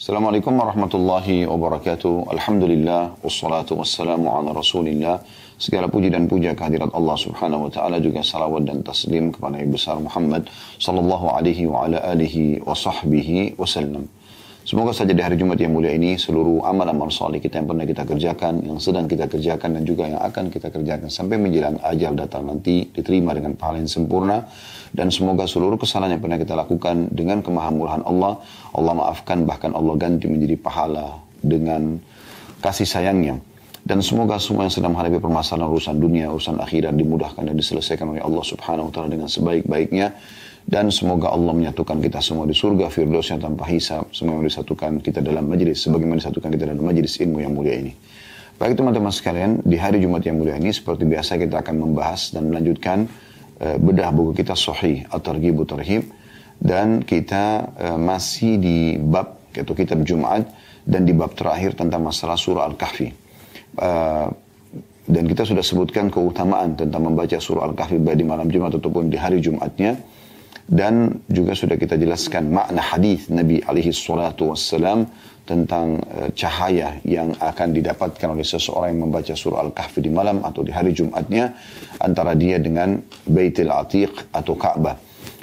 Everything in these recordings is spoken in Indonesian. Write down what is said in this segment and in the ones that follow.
Assalamualaikum warahmatullahi wabarakatuh. Alhamdulillah wassalatu wassalamu ala Rasulillah. Segala puji dan puja kehadirat Allah Subhanahu wa taala juga salawat dan taslim kepada Nabi besar Muhammad sallallahu alaihi wa ala alihi wa sahbihi wasallam. Semoga saja di hari Jumat yang mulia ini seluruh amal-amal saleh kita yang pernah kita kerjakan, yang sedang kita kerjakan dan juga yang akan kita kerjakan sampai menjelang ajal datang nanti diterima dengan pahala yang sempurna dan semoga seluruh kesalahan yang pernah kita lakukan dengan kemahamurahan Allah, Allah maafkan bahkan Allah ganti menjadi pahala dengan kasih sayangnya. Dan semoga semua yang sedang menghadapi permasalahan urusan dunia, urusan akhirat dimudahkan dan diselesaikan oleh Allah subhanahu wa ta'ala dengan sebaik-baiknya. Dan semoga Allah menyatukan kita semua di surga Firdaus yang tanpa hisab. Semoga disatukan kita dalam majlis, sebagaimana disatukan kita dalam majlis ilmu yang mulia ini. Baik teman-teman sekalian, di hari Jumat yang mulia ini seperti biasa kita akan membahas dan melanjutkan Eh, bedah buku kita Sahih At-Targhib Tarhib dan kita uh, masih di bab yaitu kitab Jumat dan di bab terakhir tentang masalah surah Al-Kahfi. Uh, dan kita sudah sebutkan keutamaan tentang membaca surah Al-Kahfi baik di malam Jumat ataupun di hari Jumatnya dan juga sudah kita jelaskan makna hadis Nabi alaihi salatu wassalam tentang uh, cahaya yang akan didapatkan oleh seseorang yang membaca surah Al-Kahfi di malam atau di hari Jumatnya antara dia dengan Baitul Atiq atau Ka'bah.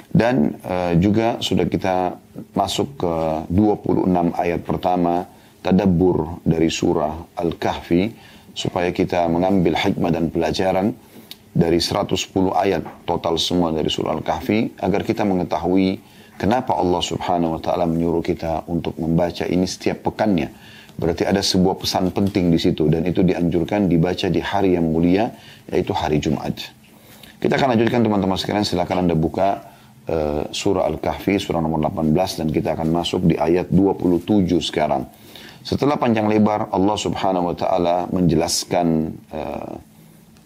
Dan uh, juga sudah kita masuk ke 26 ayat pertama tadabbur dari surah Al-Kahfi supaya kita mengambil hikmah dan pelajaran dari 110 ayat total semua dari surah Al-Kahfi agar kita mengetahui Kenapa Allah subhanahu wa ta'ala menyuruh kita untuk membaca ini setiap pekannya? Berarti ada sebuah pesan penting di situ dan itu dianjurkan dibaca di hari yang mulia yaitu hari Jumat. Kita akan lanjutkan teman-teman sekalian silakan Anda buka uh, surah Al-Kahfi surah nomor 18 dan kita akan masuk di ayat 27 sekarang. Setelah panjang lebar Allah Subhanahu wa taala menjelaskan uh,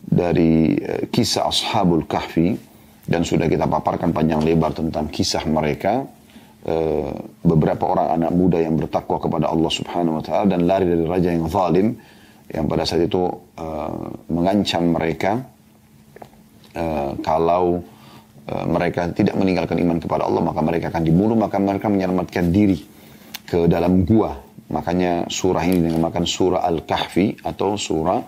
dari uh, kisah Ashabul Kahfi dan sudah kita paparkan panjang lebar tentang kisah mereka. E, beberapa orang anak muda yang bertakwa kepada Allah Subhanahu wa taala dan lari dari raja yang zalim yang pada saat itu e, mengancam mereka. Kalau mereka tidak meninggalkan iman kepada Allah maka mereka akan dibunuh maka mereka menyelamatkan diri ke dalam gua. Makanya surah ini dinamakan surah Al-Kahfi atau surah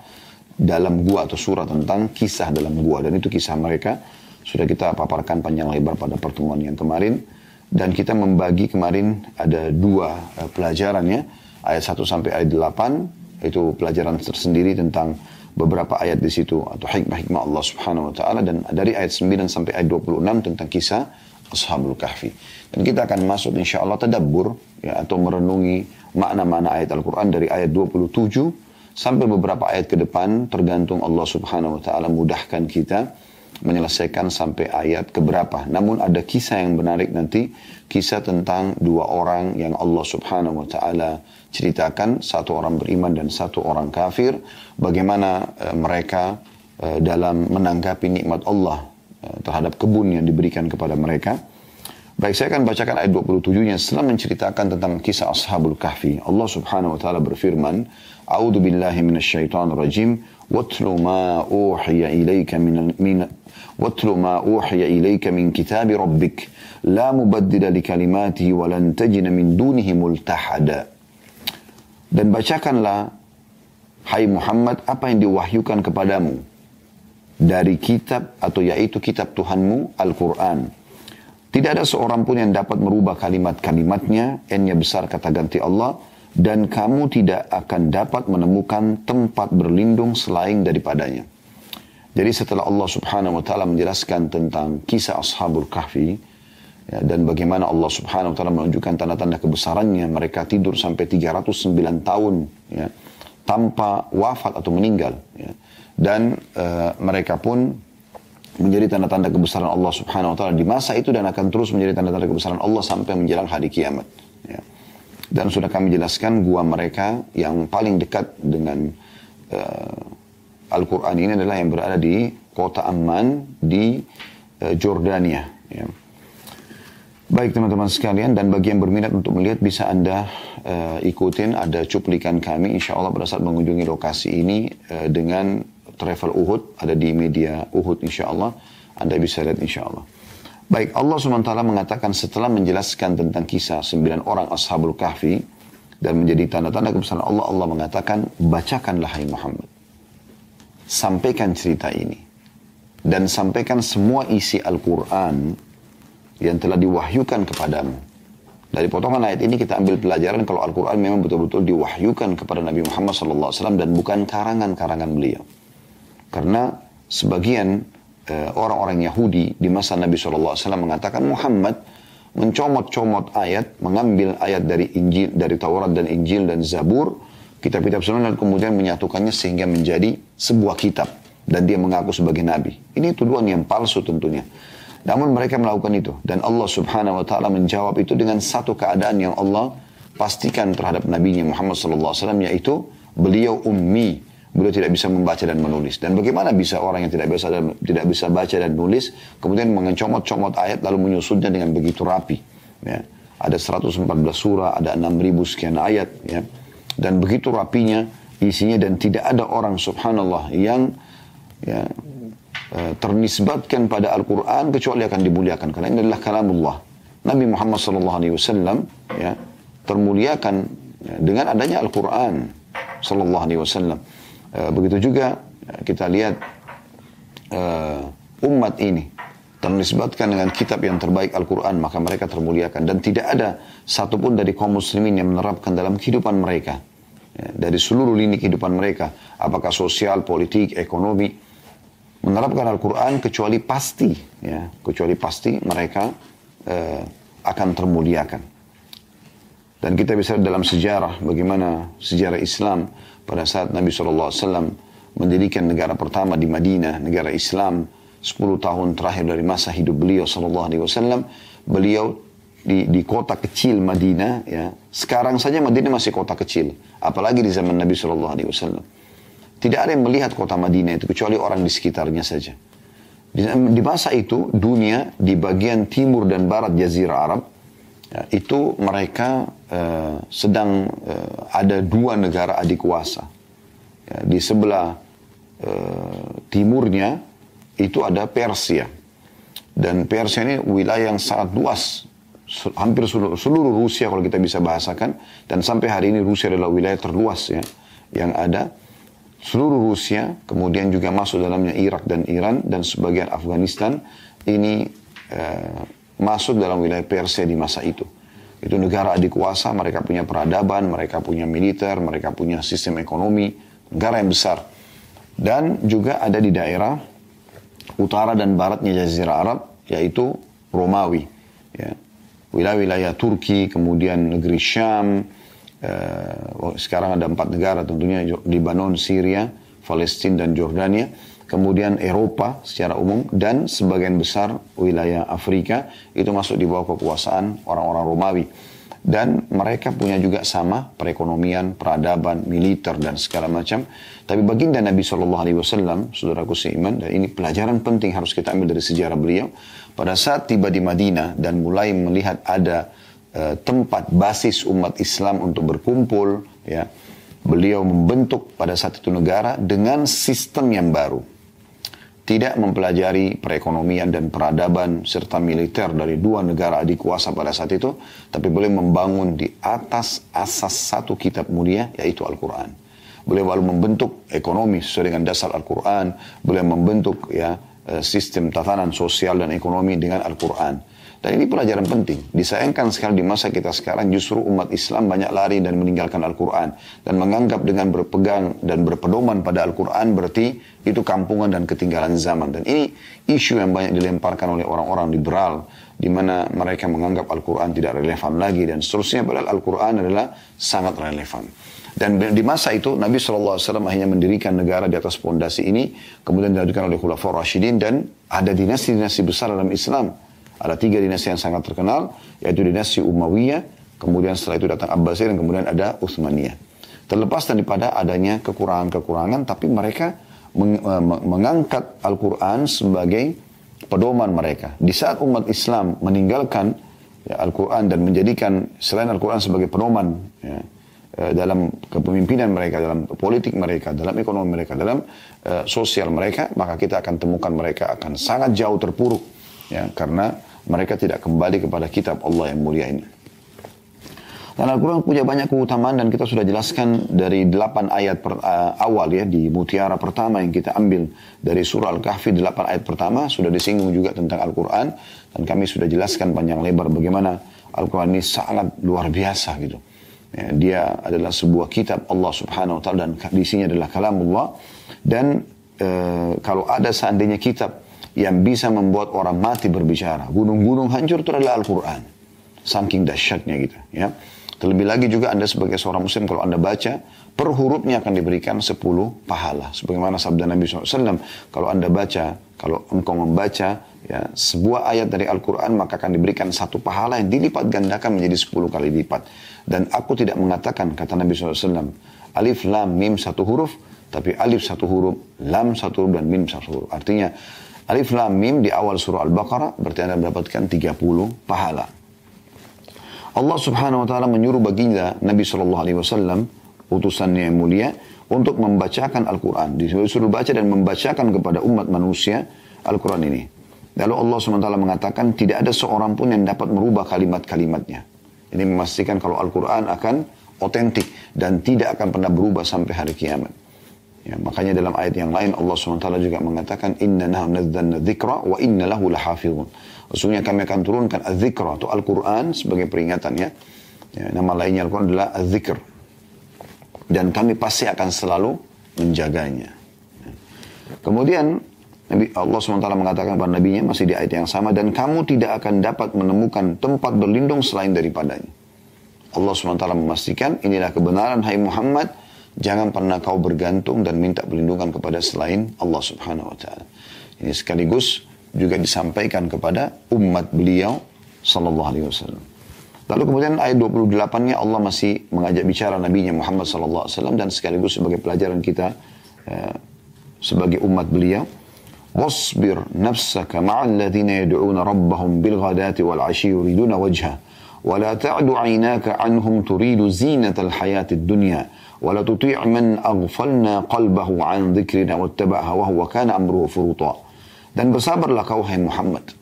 dalam gua atau surah tentang kisah dalam gua dan itu kisah mereka sudah kita paparkan panjang lebar pada pertemuan yang kemarin. Dan kita membagi kemarin ada dua uh, pelajaran ya. Ayat 1 sampai ayat 8 itu pelajaran tersendiri tentang beberapa ayat di situ atau hikmah-hikmah Allah Subhanahu wa taala dan dari ayat 9 sampai ayat 26 tentang kisah Ashabul Kahfi. Dan kita akan masuk insya Allah tadabbur ya, atau merenungi makna-makna ayat Al-Quran dari ayat 27 sampai beberapa ayat ke depan tergantung Allah Subhanahu wa taala mudahkan kita menyelesaikan sampai ayat keberapa. Namun ada kisah yang menarik nanti, kisah tentang dua orang yang Allah subhanahu wa ta'ala ceritakan, satu orang beriman dan satu orang kafir, bagaimana uh, mereka uh, dalam menanggapi nikmat Allah uh, terhadap kebun yang diberikan kepada mereka. Baik, saya akan bacakan ayat 27-nya setelah menceritakan tentang kisah Ashabul Kahfi. Allah subhanahu wa ta'ala berfirman, A'udhu billahi minasyaitan rajim, واتل ما أوحي إليك من, من واتل ما أوحي إليك من كتاب ربك لا مبدل لكلماته ولن تجد من دونه ملتحدا dan bacakanlah hai Muhammad apa yang diwahyukan kepadamu dari kitab atau yaitu kitab Tuhanmu Al-Quran tidak ada seorang pun yang dapat merubah kalimat-kalimatnya n besar kata ganti Allah dan kamu tidak akan dapat menemukan tempat berlindung selain daripadanya jadi setelah Allah subhanahu wa ta'ala menjelaskan tentang kisah Ashabul Kahfi, ya, dan bagaimana Allah subhanahu wa ta'ala menunjukkan tanda-tanda kebesarannya, mereka tidur sampai 309 tahun, ya, tanpa wafat atau meninggal. Ya. Dan uh, mereka pun menjadi tanda-tanda kebesaran Allah subhanahu wa ta'ala di masa itu dan akan terus menjadi tanda-tanda kebesaran Allah sampai menjelang hari kiamat. Dan sudah kami jelaskan gua mereka yang paling dekat dengan uh, Al-Quran ini adalah yang berada di kota Amman di uh, Jordania. Ya. Baik teman-teman sekalian dan bagi yang berminat untuk melihat bisa anda uh, ikutin ada cuplikan kami insya Allah pada saat mengunjungi lokasi ini uh, dengan travel Uhud ada di media Uhud insya Allah anda bisa lihat insya Allah. Baik Allah SWT mengatakan setelah menjelaskan tentang kisah sembilan orang ashabul kahfi dan menjadi tanda-tanda kebesaran Allah, Allah mengatakan, bacakanlah hai Muhammad. Sampaikan cerita ini. Dan sampaikan semua isi Al-Quran yang telah diwahyukan kepadamu. Dari potongan ayat ini kita ambil pelajaran kalau Al-Quran memang betul-betul diwahyukan kepada Nabi Muhammad SAW dan bukan karangan-karangan beliau. Karena sebagian orang-orang uh, Yahudi di masa Nabi SAW mengatakan Muhammad mencomot-comot ayat, mengambil ayat dari Injil, dari Taurat dan Injil dan Zabur, kitab-kitab sunnah dan kemudian menyatukannya sehingga menjadi sebuah kitab dan dia mengaku sebagai nabi. Ini tuduhan yang palsu tentunya. Namun mereka melakukan itu dan Allah Subhanahu wa taala menjawab itu dengan satu keadaan yang Allah pastikan terhadap nabinya Muhammad wasallam yaitu beliau ummi, beliau tidak bisa membaca dan menulis. Dan bagaimana bisa orang yang tidak bisa dan tidak bisa baca dan nulis kemudian mengecomot-comot ayat lalu menyusunnya dengan begitu rapi? Ya. Ada 114 surah, ada 6000 sekian ayat ya. Dan begitu rapinya isinya dan tidak ada orang subhanallah yang ya, eh, ternisbatkan pada Al-Quran kecuali akan dimuliakan karena ini adalah kalamullah. Nabi Muhammad SAW ya, termuliakan ya, dengan adanya Al-Quran sallallahu. Eh, begitu juga eh, kita lihat uh, umat ini ternisbatkan dengan kitab yang terbaik Al-Quran. Maka mereka termuliakan. Dan tidak ada satupun dari kaum muslimin yang menerapkan dalam kehidupan mereka ya, dari seluruh lini kehidupan mereka. Apakah sosial, politik, ekonomi menerapkan Al-Quran kecuali pasti ya kecuali pasti mereka akan termuliakan. Dan kita bisa dalam sejarah bagaimana sejarah Islam pada saat Nabi SAW mendirikan negara pertama di Madinah, negara Islam, 10 tahun terakhir dari masa hidup beliau SAW, beliau di, di kota kecil Madinah, ya, sekarang saja Madinah masih kota kecil, apalagi di zaman Nabi SAW. Tidak ada yang melihat kota Madinah itu kecuali orang di sekitarnya saja. Di, di masa itu dunia di bagian timur dan barat Jazirah Arab ya, itu mereka uh, sedang uh, ada dua negara adik kuasa. Ya, di sebelah uh, timurnya itu ada Persia. Dan Persia ini wilayah yang sangat luas. Hampir seluruh, Rusia kalau kita bisa bahasakan. Dan sampai hari ini Rusia adalah wilayah terluas ya. Yang ada seluruh Rusia, kemudian juga masuk dalamnya Irak dan Iran dan sebagian Afghanistan. Ini masuk dalam wilayah Persia di masa itu. Itu negara adik kuasa, mereka punya peradaban, mereka punya militer, mereka punya sistem ekonomi, negara yang besar. Dan juga ada di daerah utara dan baratnya Jazirah Arab, yaitu Romawi. Ya. Wilayah-wilayah Turki, kemudian negeri Syam, eh, sekarang ada empat negara tentunya, Libanon, Syria, Palestina, dan Jordania kemudian Eropa secara umum dan sebagian besar wilayah Afrika itu masuk di bawah kekuasaan orang-orang Romawi dan mereka punya juga sama perekonomian, peradaban, militer dan segala macam. Tapi baginda Nabi Shallallahu Alaihi Wasallam, saudaraku seiman, dan ini pelajaran penting harus kita ambil dari sejarah beliau. Pada saat tiba di Madinah dan mulai melihat ada uh, tempat basis umat Islam untuk berkumpul, ya, beliau membentuk pada saat itu negara dengan sistem yang baru tidak mempelajari perekonomian dan peradaban serta militer dari dua negara adik kuasa pada saat itu, tapi boleh membangun di atas asas satu kitab mulia yaitu Al-Quran. Boleh lalu membentuk ekonomi sesuai dengan dasar Al-Quran, boleh membentuk ya sistem tatanan sosial dan ekonomi dengan Al-Quran. Dan ini pelajaran penting. Disayangkan sekali di masa kita sekarang justru umat Islam banyak lari dan meninggalkan Al-Quran. Dan menganggap dengan berpegang dan berpedoman pada Al-Quran berarti itu kampungan dan ketinggalan zaman. Dan ini isu yang banyak dilemparkan oleh orang-orang liberal. Di mana mereka menganggap Al-Quran tidak relevan lagi dan seterusnya. Padahal Al-Quran adalah sangat relevan. Dan di masa itu Nabi SAW hanya mendirikan negara di atas fondasi ini. Kemudian dilanjutkan oleh Khulafaur Rashidin dan ada dinasti-dinasti besar dalam Islam ada tiga dinasti yang sangat terkenal, yaitu dinasti Umayyah, kemudian setelah itu datang Abbasiyah, dan kemudian ada Utsmaniyah. Terlepas daripada adanya kekurangan-kekurangan, tapi mereka eh, mengangkat Al-Quran sebagai pedoman mereka. Di saat umat Islam meninggalkan ya, Al-Quran dan menjadikan selain Al-Quran sebagai pedoman ya, dalam kepemimpinan mereka, dalam politik mereka, dalam ekonomi mereka, dalam uh, sosial mereka, maka kita akan temukan mereka akan sangat jauh terpuruk. Ya, karena mereka tidak kembali kepada kitab Allah yang mulia ini. Dan Al-Quran punya banyak keutamaan dan kita sudah jelaskan dari delapan ayat per, uh, awal ya di mutiara pertama yang kita ambil dari surah Al-Kahfi delapan ayat pertama sudah disinggung juga tentang Al-Quran dan kami sudah jelaskan panjang lebar bagaimana Al-Quran ini sangat luar biasa gitu. Ya, dia adalah sebuah kitab Allah Subhanahu Wa Taala dan di sini adalah kalam Allah dan uh, kalau ada seandainya kitab yang bisa membuat orang mati berbicara, gunung-gunung hancur itu adalah Al-Quran. Saking dahsyatnya gitu ya. Terlebih lagi juga Anda sebagai seorang muslim kalau Anda baca, per hurufnya akan diberikan 10 pahala. Sebagaimana sabda Nabi SAW, kalau Anda baca, kalau engkau membaca ya, sebuah ayat dari Al-Quran, maka akan diberikan satu pahala yang dilipat gandakan menjadi 10 kali lipat. Dan aku tidak mengatakan, kata Nabi SAW, alif, lam, mim satu huruf, tapi alif satu huruf, lam satu huruf, dan mim satu huruf. Artinya, alif, lam, mim di awal surah Al-Baqarah, berarti Anda mendapatkan 30 pahala. Allah subhanahu wa ta'ala menyuruh baginda Nabi sallallahu alaihi wasallam utusannya yang mulia untuk membacakan Al-Quran. Disuruh baca dan membacakan kepada umat manusia Al-Quran ini. Lalu Allah SWT mengatakan tidak ada seorang pun yang dapat merubah kalimat-kalimatnya. Ini memastikan kalau Al-Quran akan otentik dan tidak akan pernah berubah sampai hari kiamat. Ya, makanya dalam ayat yang lain Allah SWT juga mengatakan inna nahum nadzanna dzikra wa inna lahu. Sesungguhnya kami akan turunkan az-zikra atau Al-Quran sebagai peringatan ya. ya nama lainnya Al-Quran adalah az-zikr. Dan kami pasti akan selalu menjaganya. Kemudian Nabi Allah SWT mengatakan kepada Nabi nya masih di ayat yang sama dan kamu tidak akan dapat menemukan tempat berlindung selain daripadanya. Allah SWT memastikan inilah kebenaran hai Muhammad Jangan pernah kau bergantung dan minta perlindungan kepada selain Allah subhanahu wa ta'ala. Ini sekaligus juga disampaikan kepada umat beliau sallallahu alaihi wasallam. Lalu kemudian ayat 28-nya Allah masih mengajak bicara Nabi Muhammad sallallahu alaihi wasallam dan sekaligus sebagai pelajaran kita uh, sebagai umat beliau. Wasbir nafsaka ma'al ladhina yad'una rabbahum bil ghadati wal 'ashi yuriduna wajha wa la ta'du 'aynaka 'anhum turidu zinatal hayatid dunya ولا تطيع من أغفلنا قلبه عن ذكرنا واتبع هواه وكان أمره فرطا dan bersabarlah kau hai Muhammad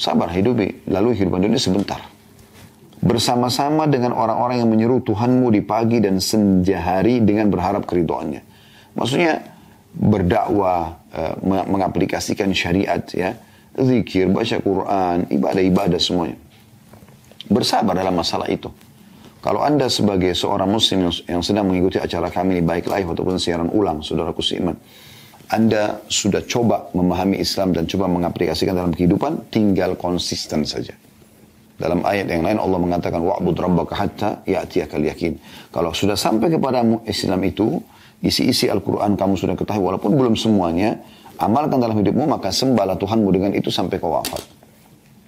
sabar hidupi lalu kehidupan dunia sebentar bersama-sama dengan orang-orang yang menyeru Tuhanmu di pagi dan senja hari dengan berharap keridoannya maksudnya berdakwah uh, mengaplikasikan syariat ya zikir baca Quran ibadah-ibadah semuanya bersabar dalam masalah itu kalau Anda sebagai seorang muslim yang sedang mengikuti acara kami di Baik Live ataupun siaran ulang, saudaraku seiman, Anda sudah coba memahami Islam dan coba mengaplikasikan dalam kehidupan, tinggal konsisten saja. Dalam ayat yang lain Allah mengatakan wa'bud rabbaka hatta ya'tiyakal yakin. Kalau sudah sampai kepada Islam itu, isi-isi Al-Qur'an kamu sudah ketahui walaupun belum semuanya, amalkan dalam hidupmu maka sembahlah Tuhanmu dengan itu sampai kau wafat.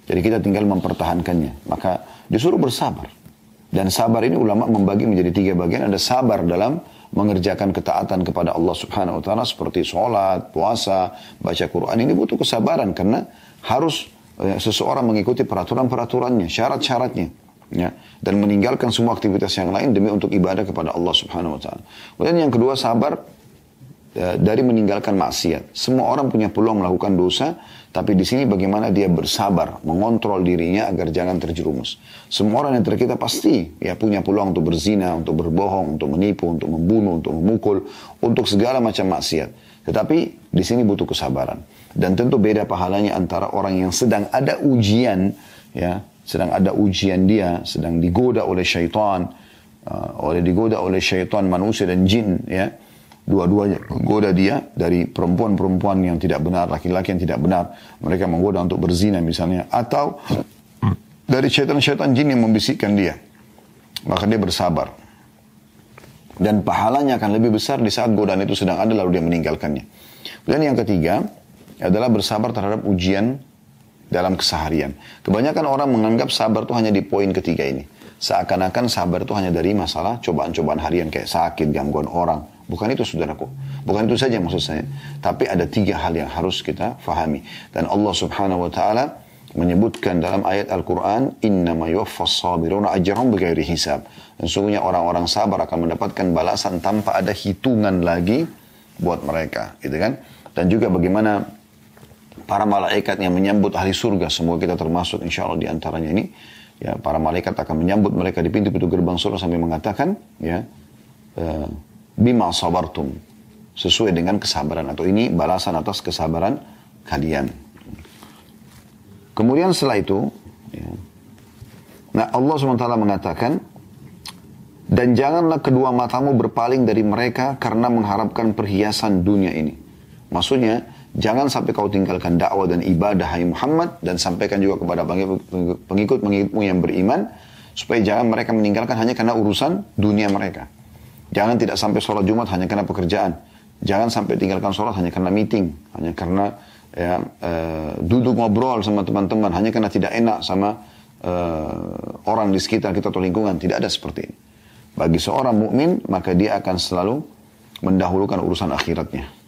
Jadi kita tinggal mempertahankannya. Maka disuruh bersabar. Dan sabar ini ulama membagi menjadi tiga bagian. Ada sabar dalam mengerjakan ketaatan kepada Allah subhanahu wa ta'ala seperti sholat, puasa, baca Quran. Ini butuh kesabaran karena harus ya, seseorang mengikuti peraturan-peraturannya, syarat-syaratnya. Ya, dan meninggalkan semua aktivitas yang lain demi untuk ibadah kepada Allah subhanahu wa ta'ala. Kemudian yang kedua sabar ya, dari meninggalkan maksiat. Semua orang punya peluang melakukan dosa, tapi di sini bagaimana dia bersabar, mengontrol dirinya agar jangan terjerumus. Semua orang yang terkita pasti ya punya peluang untuk berzina, untuk berbohong, untuk menipu, untuk membunuh, untuk memukul, untuk segala macam maksiat. Tetapi di sini butuh kesabaran. Dan tentu beda pahalanya antara orang yang sedang ada ujian, ya, sedang ada ujian dia, sedang digoda oleh syaitan, uh, oleh digoda oleh syaitan manusia dan jin, ya dua-duanya menggoda dia dari perempuan-perempuan yang tidak benar, laki-laki yang tidak benar. Mereka menggoda untuk berzina misalnya. Atau dari syaitan-syaitan jin yang membisikkan dia. Maka dia bersabar. Dan pahalanya akan lebih besar di saat godaan itu sedang ada lalu dia meninggalkannya. Dan yang ketiga adalah bersabar terhadap ujian dalam keseharian. Kebanyakan orang menganggap sabar itu hanya di poin ketiga ini. Seakan-akan sabar itu hanya dari masalah cobaan-cobaan harian kayak sakit, gangguan orang, Bukan itu saudaraku. Bukan itu saja maksud saya. Tapi ada tiga hal yang harus kita fahami. Dan Allah subhanahu wa ta'ala menyebutkan dalam ayat Al-Quran, Innama yuwaffas sabiruna ajrahum bighairi hisab. Dan sungguhnya orang-orang sabar akan mendapatkan balasan tanpa ada hitungan lagi buat mereka. Gitu kan? Dan juga bagaimana para malaikat yang menyambut ahli surga. Semua kita termasuk insya Allah di antaranya ini. ya para malaikat akan menyambut mereka di pintu-pintu gerbang surga sambil mengatakan ya uh, bima sabartum sesuai dengan kesabaran atau ini balasan atas kesabaran kalian. Kemudian setelah itu ya, nah Allah SWT mengatakan dan janganlah kedua matamu berpaling dari mereka karena mengharapkan perhiasan dunia ini. Maksudnya, Jangan sampai kau tinggalkan dakwah dan ibadah hai Muhammad dan sampaikan juga kepada pengikut-pengikutmu yang beriman supaya jangan mereka meninggalkan hanya karena urusan dunia mereka. Jangan tidak sampai sholat Jumat hanya karena pekerjaan. Jangan sampai tinggalkan sholat hanya karena meeting, hanya karena ya, uh, duduk ngobrol sama teman-teman, hanya karena tidak enak sama uh, orang di sekitar kita atau lingkungan. Tidak ada seperti ini. Bagi seorang mukmin maka dia akan selalu mendahulukan urusan akhiratnya.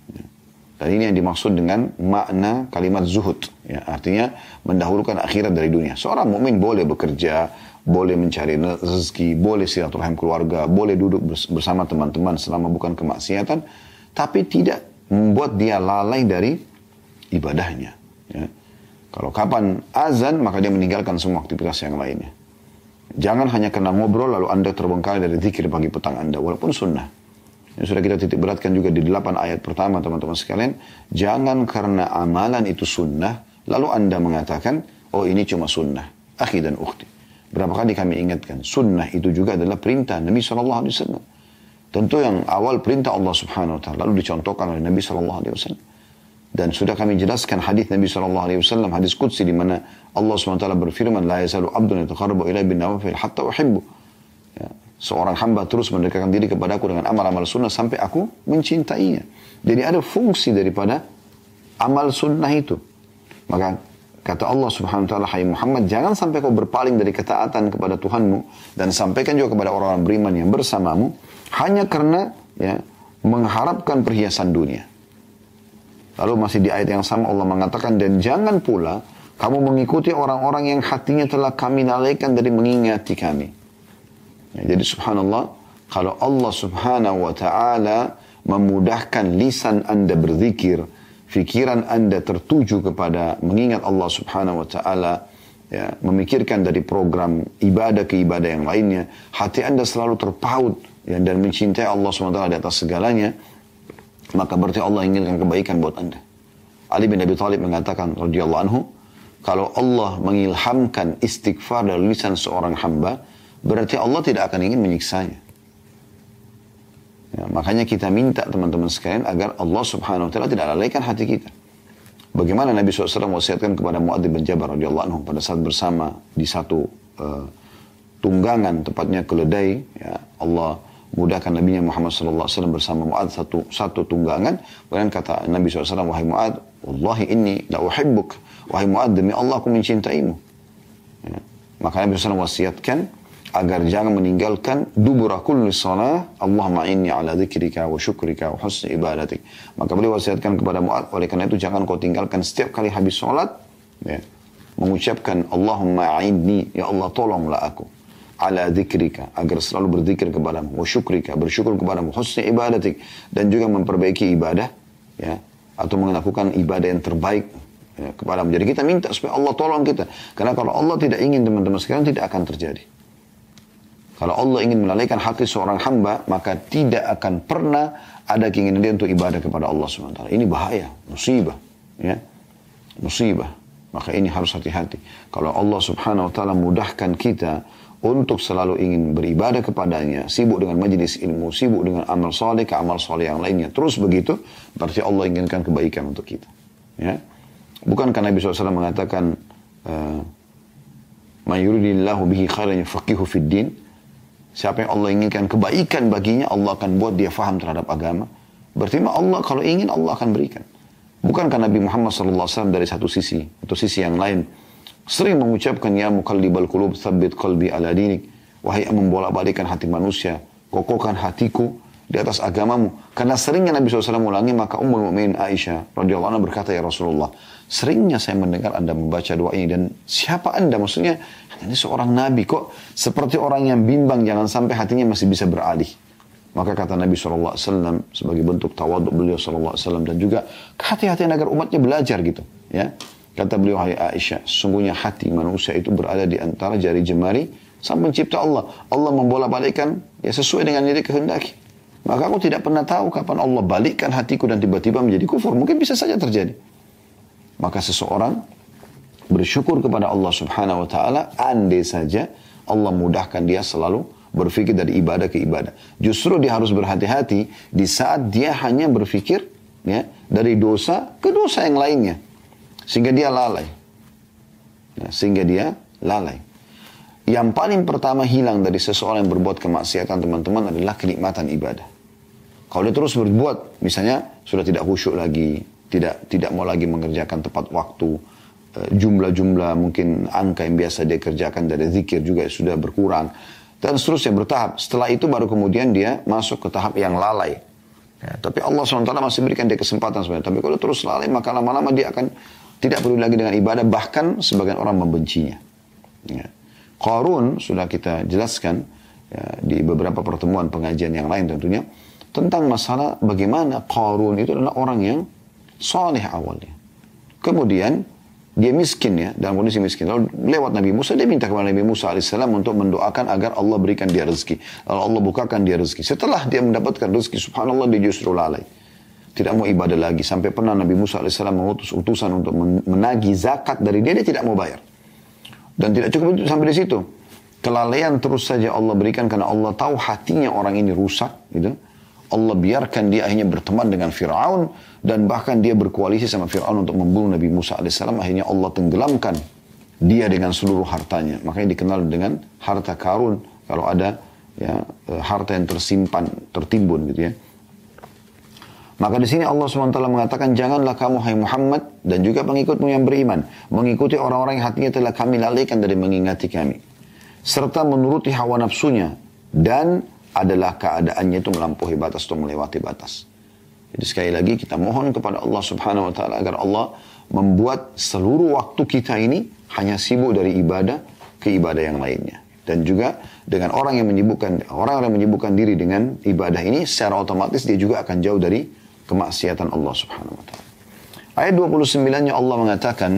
Dan ini yang dimaksud dengan makna kalimat zuhud. Ya, artinya mendahulukan akhirat dari dunia. Seorang mukmin boleh bekerja, boleh mencari rezeki, boleh silaturahim keluarga, boleh duduk bersama teman-teman selama bukan kemaksiatan, tapi tidak membuat dia lalai dari ibadahnya. Ya. Kalau kapan azan, maka dia meninggalkan semua aktivitas yang lainnya. Jangan hanya karena ngobrol lalu anda terbengkalai dari zikir pagi petang anda, walaupun sunnah. Yang sudah kita titik beratkan juga di delapan ayat pertama teman-teman sekalian. Jangan karena amalan itu sunnah, lalu anda mengatakan, oh ini cuma sunnah. Akhi dan ukhti. Berapa kali kami ingatkan, sunnah itu juga adalah perintah Nabi SAW. Tentu yang awal perintah Allah Subhanahu Wa Taala lalu dicontohkan oleh Nabi SAW. Dan sudah kami jelaskan hadis Nabi SAW, hadis Qudsi di mana Allah SWT berfirman, La yasalu abdun yatakarrabu ilai bin nawafil hatta uhibbu seorang hamba terus mendekatkan diri kepadaku dengan amal-amal sunnah sampai aku mencintainya. Jadi ada fungsi daripada amal sunnah itu. Maka kata Allah subhanahu wa ta'ala, Hai Muhammad, jangan sampai kau berpaling dari ketaatan kepada Tuhanmu dan sampaikan juga kepada orang-orang beriman yang bersamamu hanya karena ya mengharapkan perhiasan dunia. Lalu masih di ayat yang sama Allah mengatakan, dan jangan pula kamu mengikuti orang-orang yang hatinya telah kami lalaikan dari mengingati kami. Ya, jadi subhanallah, kalau Allah subhanahu wa ta'ala memudahkan lisan anda berzikir, fikiran anda tertuju kepada mengingat Allah subhanahu wa ta'ala, ya, memikirkan dari program ibadah ke ibadah yang lainnya, hati anda selalu terpaut ya, dan mencintai Allah SWT di atas segalanya, maka berarti Allah inginkan kebaikan buat anda. Ali bin Abi Thalib mengatakan radhiyallahu anhu, kalau Allah mengilhamkan istighfar dari lisan seorang hamba, berarti Allah tidak akan ingin menyiksanya. Ya, makanya kita minta teman-teman sekalian agar Allah subhanahu wa ta'ala tidak lalaikan hati kita. Bagaimana Nabi SAW wasiatkan kepada Mu'adz bin Jabal radhiyallahu anhu pada saat bersama di satu uh, tunggangan tepatnya keledai ya Allah mudahkan Nabi Muhammad SAW bersama Mu'adz satu satu tunggangan kemudian kata Nabi SAW wahai Mu'adz wallahi inni la uhibbuk wahai Mu'adz demi Allah aku mencintaimu ya. maka Nabi SAW wasiatkan agar jangan meninggalkan dubura kulli salah Allahumma inni ala dzikrika wa syukrika wa husni ibadatik. Maka beliau wasiatkan kepada Mu'ad oleh karena itu jangan kau tinggalkan setiap kali habis salat ya, mengucapkan Allahumma inni ya Allah tolonglah aku ala dzikrika agar selalu berzikir kepadamu wa syukrika bersyukur kepadamu husni ibadatik dan juga memperbaiki ibadah. Ya. Atau melakukan ibadah yang terbaik ya, kepadamu. Jadi kita minta supaya Allah tolong kita. Karena kalau Allah tidak ingin teman-teman sekalian tidak akan terjadi kalau Allah ingin melalaikan hati seorang hamba, maka tidak akan pernah ada keinginan dia untuk ibadah kepada Allah SWT. Ini bahaya, musibah. Ya. Musibah. Maka ini harus hati-hati. Kalau Allah subhanahu wa ta'ala mudahkan kita untuk selalu ingin beribadah kepadanya, sibuk dengan majlis ilmu, sibuk dengan amal soleh ke amal soleh yang lainnya. Terus begitu, berarti Allah inginkan kebaikan untuk kita. Ya. Bukankah Nabi SAW mengatakan, uh, Ma yuridillahu bihi khairan fid Siapa yang Allah inginkan kebaikan baginya, Allah akan buat dia faham terhadap agama. Berarti Allah kalau ingin Allah akan berikan. Bukankah Nabi Muhammad SAW dari satu sisi atau sisi yang lain sering mengucapkan ya mukallibal qulub tsabbit qalbi ala dinik wahai yang membolak-balikan hati manusia kokohkan hatiku di atas agamamu karena seringnya Nabi SAW ulangi maka Ummul Mukminin Aisyah radhiyallahu anha berkata ya Rasulullah seringnya saya mendengar anda membaca doa ini dan siapa anda maksudnya ini seorang nabi kok seperti orang yang bimbang jangan sampai hatinya masih bisa beralih. Maka kata Nabi SAW sebagai bentuk tawaduk beliau SAW dan juga hati-hatian agar umatnya belajar gitu. ya Kata beliau, hai Aisyah, sungguhnya hati manusia itu berada di antara jari jemari sang pencipta Allah. Allah membola balikkan ya sesuai dengan diri kehendaki. Maka aku tidak pernah tahu kapan Allah balikkan hatiku dan tiba-tiba menjadi kufur. Mungkin bisa saja terjadi. Maka seseorang bersyukur kepada Allah subhanahu wa ta'ala, andai saja Allah mudahkan dia selalu berpikir dari ibadah ke ibadah. Justru dia harus berhati-hati di saat dia hanya berpikir ya dari dosa ke dosa yang lainnya. Sehingga dia lalai. Ya, sehingga dia lalai. Yang paling pertama hilang dari seseorang yang berbuat kemaksiatan teman-teman adalah kenikmatan ibadah. Kalau dia terus berbuat, misalnya sudah tidak khusyuk lagi, tidak tidak mau lagi mengerjakan tepat waktu, eh, jumlah-jumlah mungkin angka yang biasa dia kerjakan dari zikir juga sudah berkurang, dan seterusnya bertahap. Setelah itu baru kemudian dia masuk ke tahap yang lalai. Ya, tapi Allah SWT masih berikan dia kesempatan sebenarnya. Tapi kalau terus lalai, maka lama-lama dia akan tidak perlu lagi dengan ibadah, bahkan sebagian orang membencinya. Ya. Qarun sudah kita jelaskan ya, di beberapa pertemuan pengajian yang lain tentunya tentang masalah bagaimana Qarun itu adalah orang yang soleh awalnya. Kemudian dia miskin ya, dalam kondisi miskin. Lalu lewat Nabi Musa, dia minta kepada Nabi Musa AS untuk mendoakan agar Allah berikan dia rezeki. Lalu Allah bukakan dia rezeki. Setelah dia mendapatkan rezeki, subhanallah dia justru lalai tidak mau ibadah lagi. Sampai pernah Nabi Musa AS mengutus utusan untuk menagih zakat dari dia, dia tidak mau bayar. Dan tidak cukup itu sampai di situ. Kelalaian terus saja Allah berikan karena Allah tahu hatinya orang ini rusak. Gitu. Allah biarkan dia akhirnya berteman dengan Fir'aun dan bahkan dia berkoalisi sama Fir'aun untuk membunuh Nabi Musa AS. Akhirnya Allah tenggelamkan dia dengan seluruh hartanya. Makanya dikenal dengan harta karun kalau ada ya eh, harta yang tersimpan, tertimbun gitu ya. Maka di sini Allah SWT mengatakan, janganlah kamu hai Muhammad dan juga pengikutmu yang beriman, mengikuti orang-orang yang hatinya telah kami lalaikan dari mengingati kami. Serta menuruti hawa nafsunya dan adalah keadaannya itu melampaui batas atau melewati batas. Jadi sekali lagi kita mohon kepada Allah Subhanahu wa taala agar Allah membuat seluruh waktu kita ini hanya sibuk dari ibadah ke ibadah yang lainnya. Dan juga dengan orang yang menyibukkan orang yang menyibukkan diri dengan ibadah ini secara otomatis dia juga akan jauh dari kemaksiatan Allah Subhanahu wa taala. Ayat 29-nya Allah mengatakan,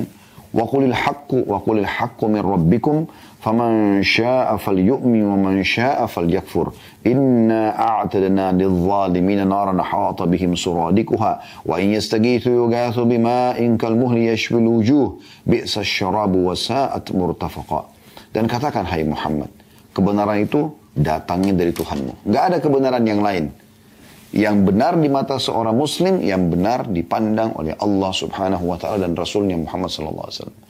"Wa qulil haqqu wa qulil haqqu min rabbikum faman syaa'a falyu'min wa man syaa'a falyakfur. Inna a'tadna lidh-dhalimina naran hata bihim suradikuha wa in yastaghithu yughathu bima'in kalmuhli yashwi al-wujuh bi'sa asy-syarabu wa sa'at murtafaqa." Dan katakan hai Muhammad, kebenaran itu datangnya dari Tuhanmu. Enggak ada kebenaran yang lain yang benar di mata seorang muslim yang benar dipandang oleh Allah Subhanahu wa taala dan rasulnya Muhammad sallallahu alaihi wasallam.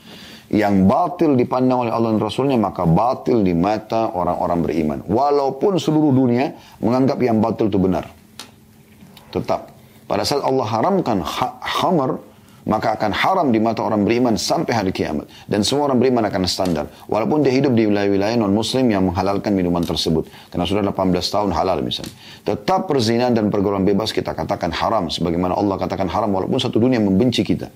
Yang batil dipandang oleh Allah dan rasulnya maka batil di mata orang-orang beriman. Walaupun seluruh dunia menganggap yang batil itu benar. Tetap pada saat Allah haramkan khamar maka akan haram di mata orang beriman sampai hari kiamat. Dan semua orang beriman akan standar. Walaupun dia hidup di wilayah-wilayah non-muslim yang menghalalkan minuman tersebut. Karena sudah 18 tahun halal misalnya. Tetap perzinahan dan pergaulan bebas kita katakan haram. Sebagaimana Allah katakan haram walaupun satu dunia membenci kita.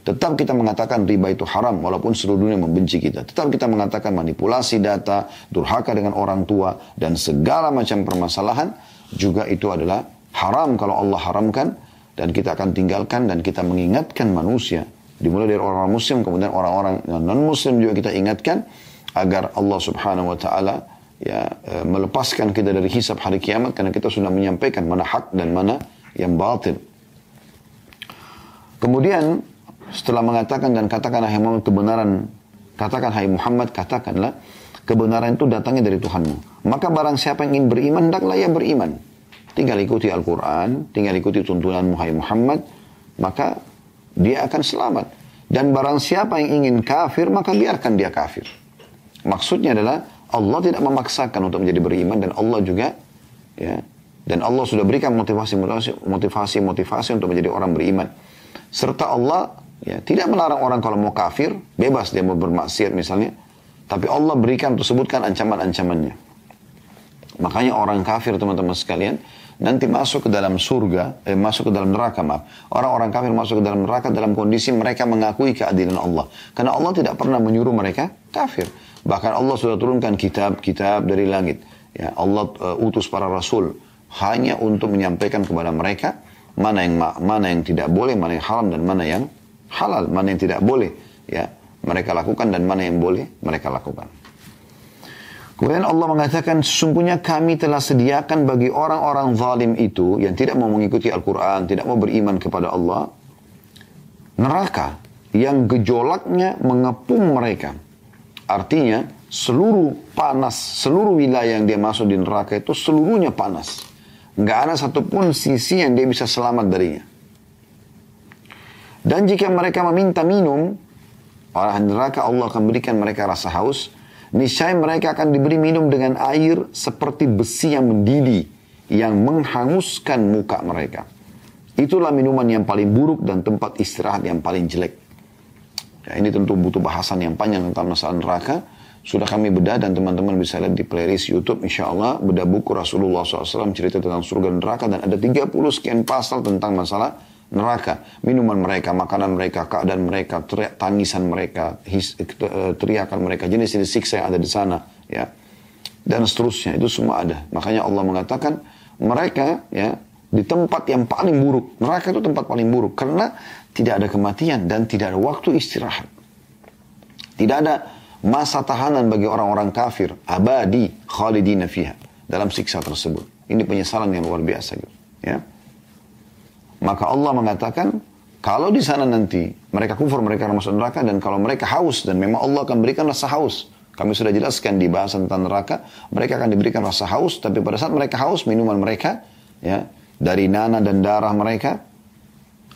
Tetap kita mengatakan riba itu haram walaupun seluruh dunia membenci kita. Tetap kita mengatakan manipulasi data, durhaka dengan orang tua, dan segala macam permasalahan juga itu adalah haram kalau Allah haramkan dan kita akan tinggalkan dan kita mengingatkan manusia dimulai dari orang-orang muslim kemudian orang-orang non muslim juga kita ingatkan agar Allah Subhanahu wa taala ya e, melepaskan kita dari hisab hari kiamat karena kita sudah menyampaikan mana hak dan mana yang batil. Kemudian setelah mengatakan dan katakan hai Muhammad kebenaran katakan hai Muhammad katakanlah kebenaran itu datangnya dari Tuhanmu. Maka barang siapa yang ingin beriman hendaklah ia beriman. Tinggal ikuti Al-Quran, tinggal ikuti tuntunan Muhammad, maka dia akan selamat. Dan barang siapa yang ingin kafir, maka biarkan dia kafir. Maksudnya adalah Allah tidak memaksakan untuk menjadi beriman dan Allah juga ya dan Allah sudah berikan motivasi motivasi motivasi untuk menjadi orang beriman. Serta Allah ya tidak melarang orang kalau mau kafir, bebas dia mau bermaksiat misalnya, tapi Allah berikan untuk sebutkan ancaman-ancamannya. Makanya orang kafir teman-teman sekalian nanti masuk ke dalam surga, eh, masuk ke dalam neraka maaf. Orang-orang kafir masuk ke dalam neraka dalam kondisi mereka mengakui keadilan Allah. Karena Allah tidak pernah menyuruh mereka kafir. Bahkan Allah sudah turunkan kitab-kitab dari langit. Ya, Allah uh, utus para rasul hanya untuk menyampaikan kepada mereka mana yang mana yang tidak boleh, mana yang haram dan mana yang halal, mana yang tidak boleh. ya mereka lakukan dan mana yang boleh mereka lakukan. Kemudian Allah mengatakan sesungguhnya kami telah sediakan bagi orang-orang zalim itu yang tidak mau mengikuti Al-Quran, tidak mau beriman kepada Allah, neraka yang gejolaknya mengepung mereka. Artinya seluruh panas, seluruh wilayah yang dia masuk di neraka itu seluruhnya panas. Nggak ada satupun sisi yang dia bisa selamat darinya. Dan jika mereka meminta minum, orang neraka Allah akan berikan mereka rasa haus, niscaya mereka akan diberi minum dengan air seperti besi yang mendidih yang menghanguskan muka mereka. Itulah minuman yang paling buruk dan tempat istirahat yang paling jelek. Ya, ini tentu butuh bahasan yang panjang tentang masalah neraka. Sudah kami bedah dan teman-teman bisa lihat di playlist YouTube insya Allah bedah buku Rasulullah SAW cerita tentang surga neraka dan ada 30 sekian pasal tentang masalah neraka, minuman mereka, makanan mereka, keadaan mereka, teriak, tangisan mereka, his, eh, teriakan mereka, jenis-jenis siksa yang ada di sana, ya, dan seterusnya itu semua ada. Makanya Allah mengatakan mereka ya di tempat yang paling buruk, neraka itu tempat paling buruk karena tidak ada kematian dan tidak ada waktu istirahat. Tidak ada masa tahanan bagi orang-orang kafir, abadi, khalidina fiha dalam siksa tersebut. Ini penyesalan yang luar biasa gitu, ya. Maka Allah mengatakan, kalau di sana nanti mereka kufur, mereka akan masuk neraka, dan kalau mereka haus, dan memang Allah akan berikan rasa haus. Kami sudah jelaskan di bahasan tentang neraka, mereka akan diberikan rasa haus, tapi pada saat mereka haus, minuman mereka, ya, dari nana dan darah mereka,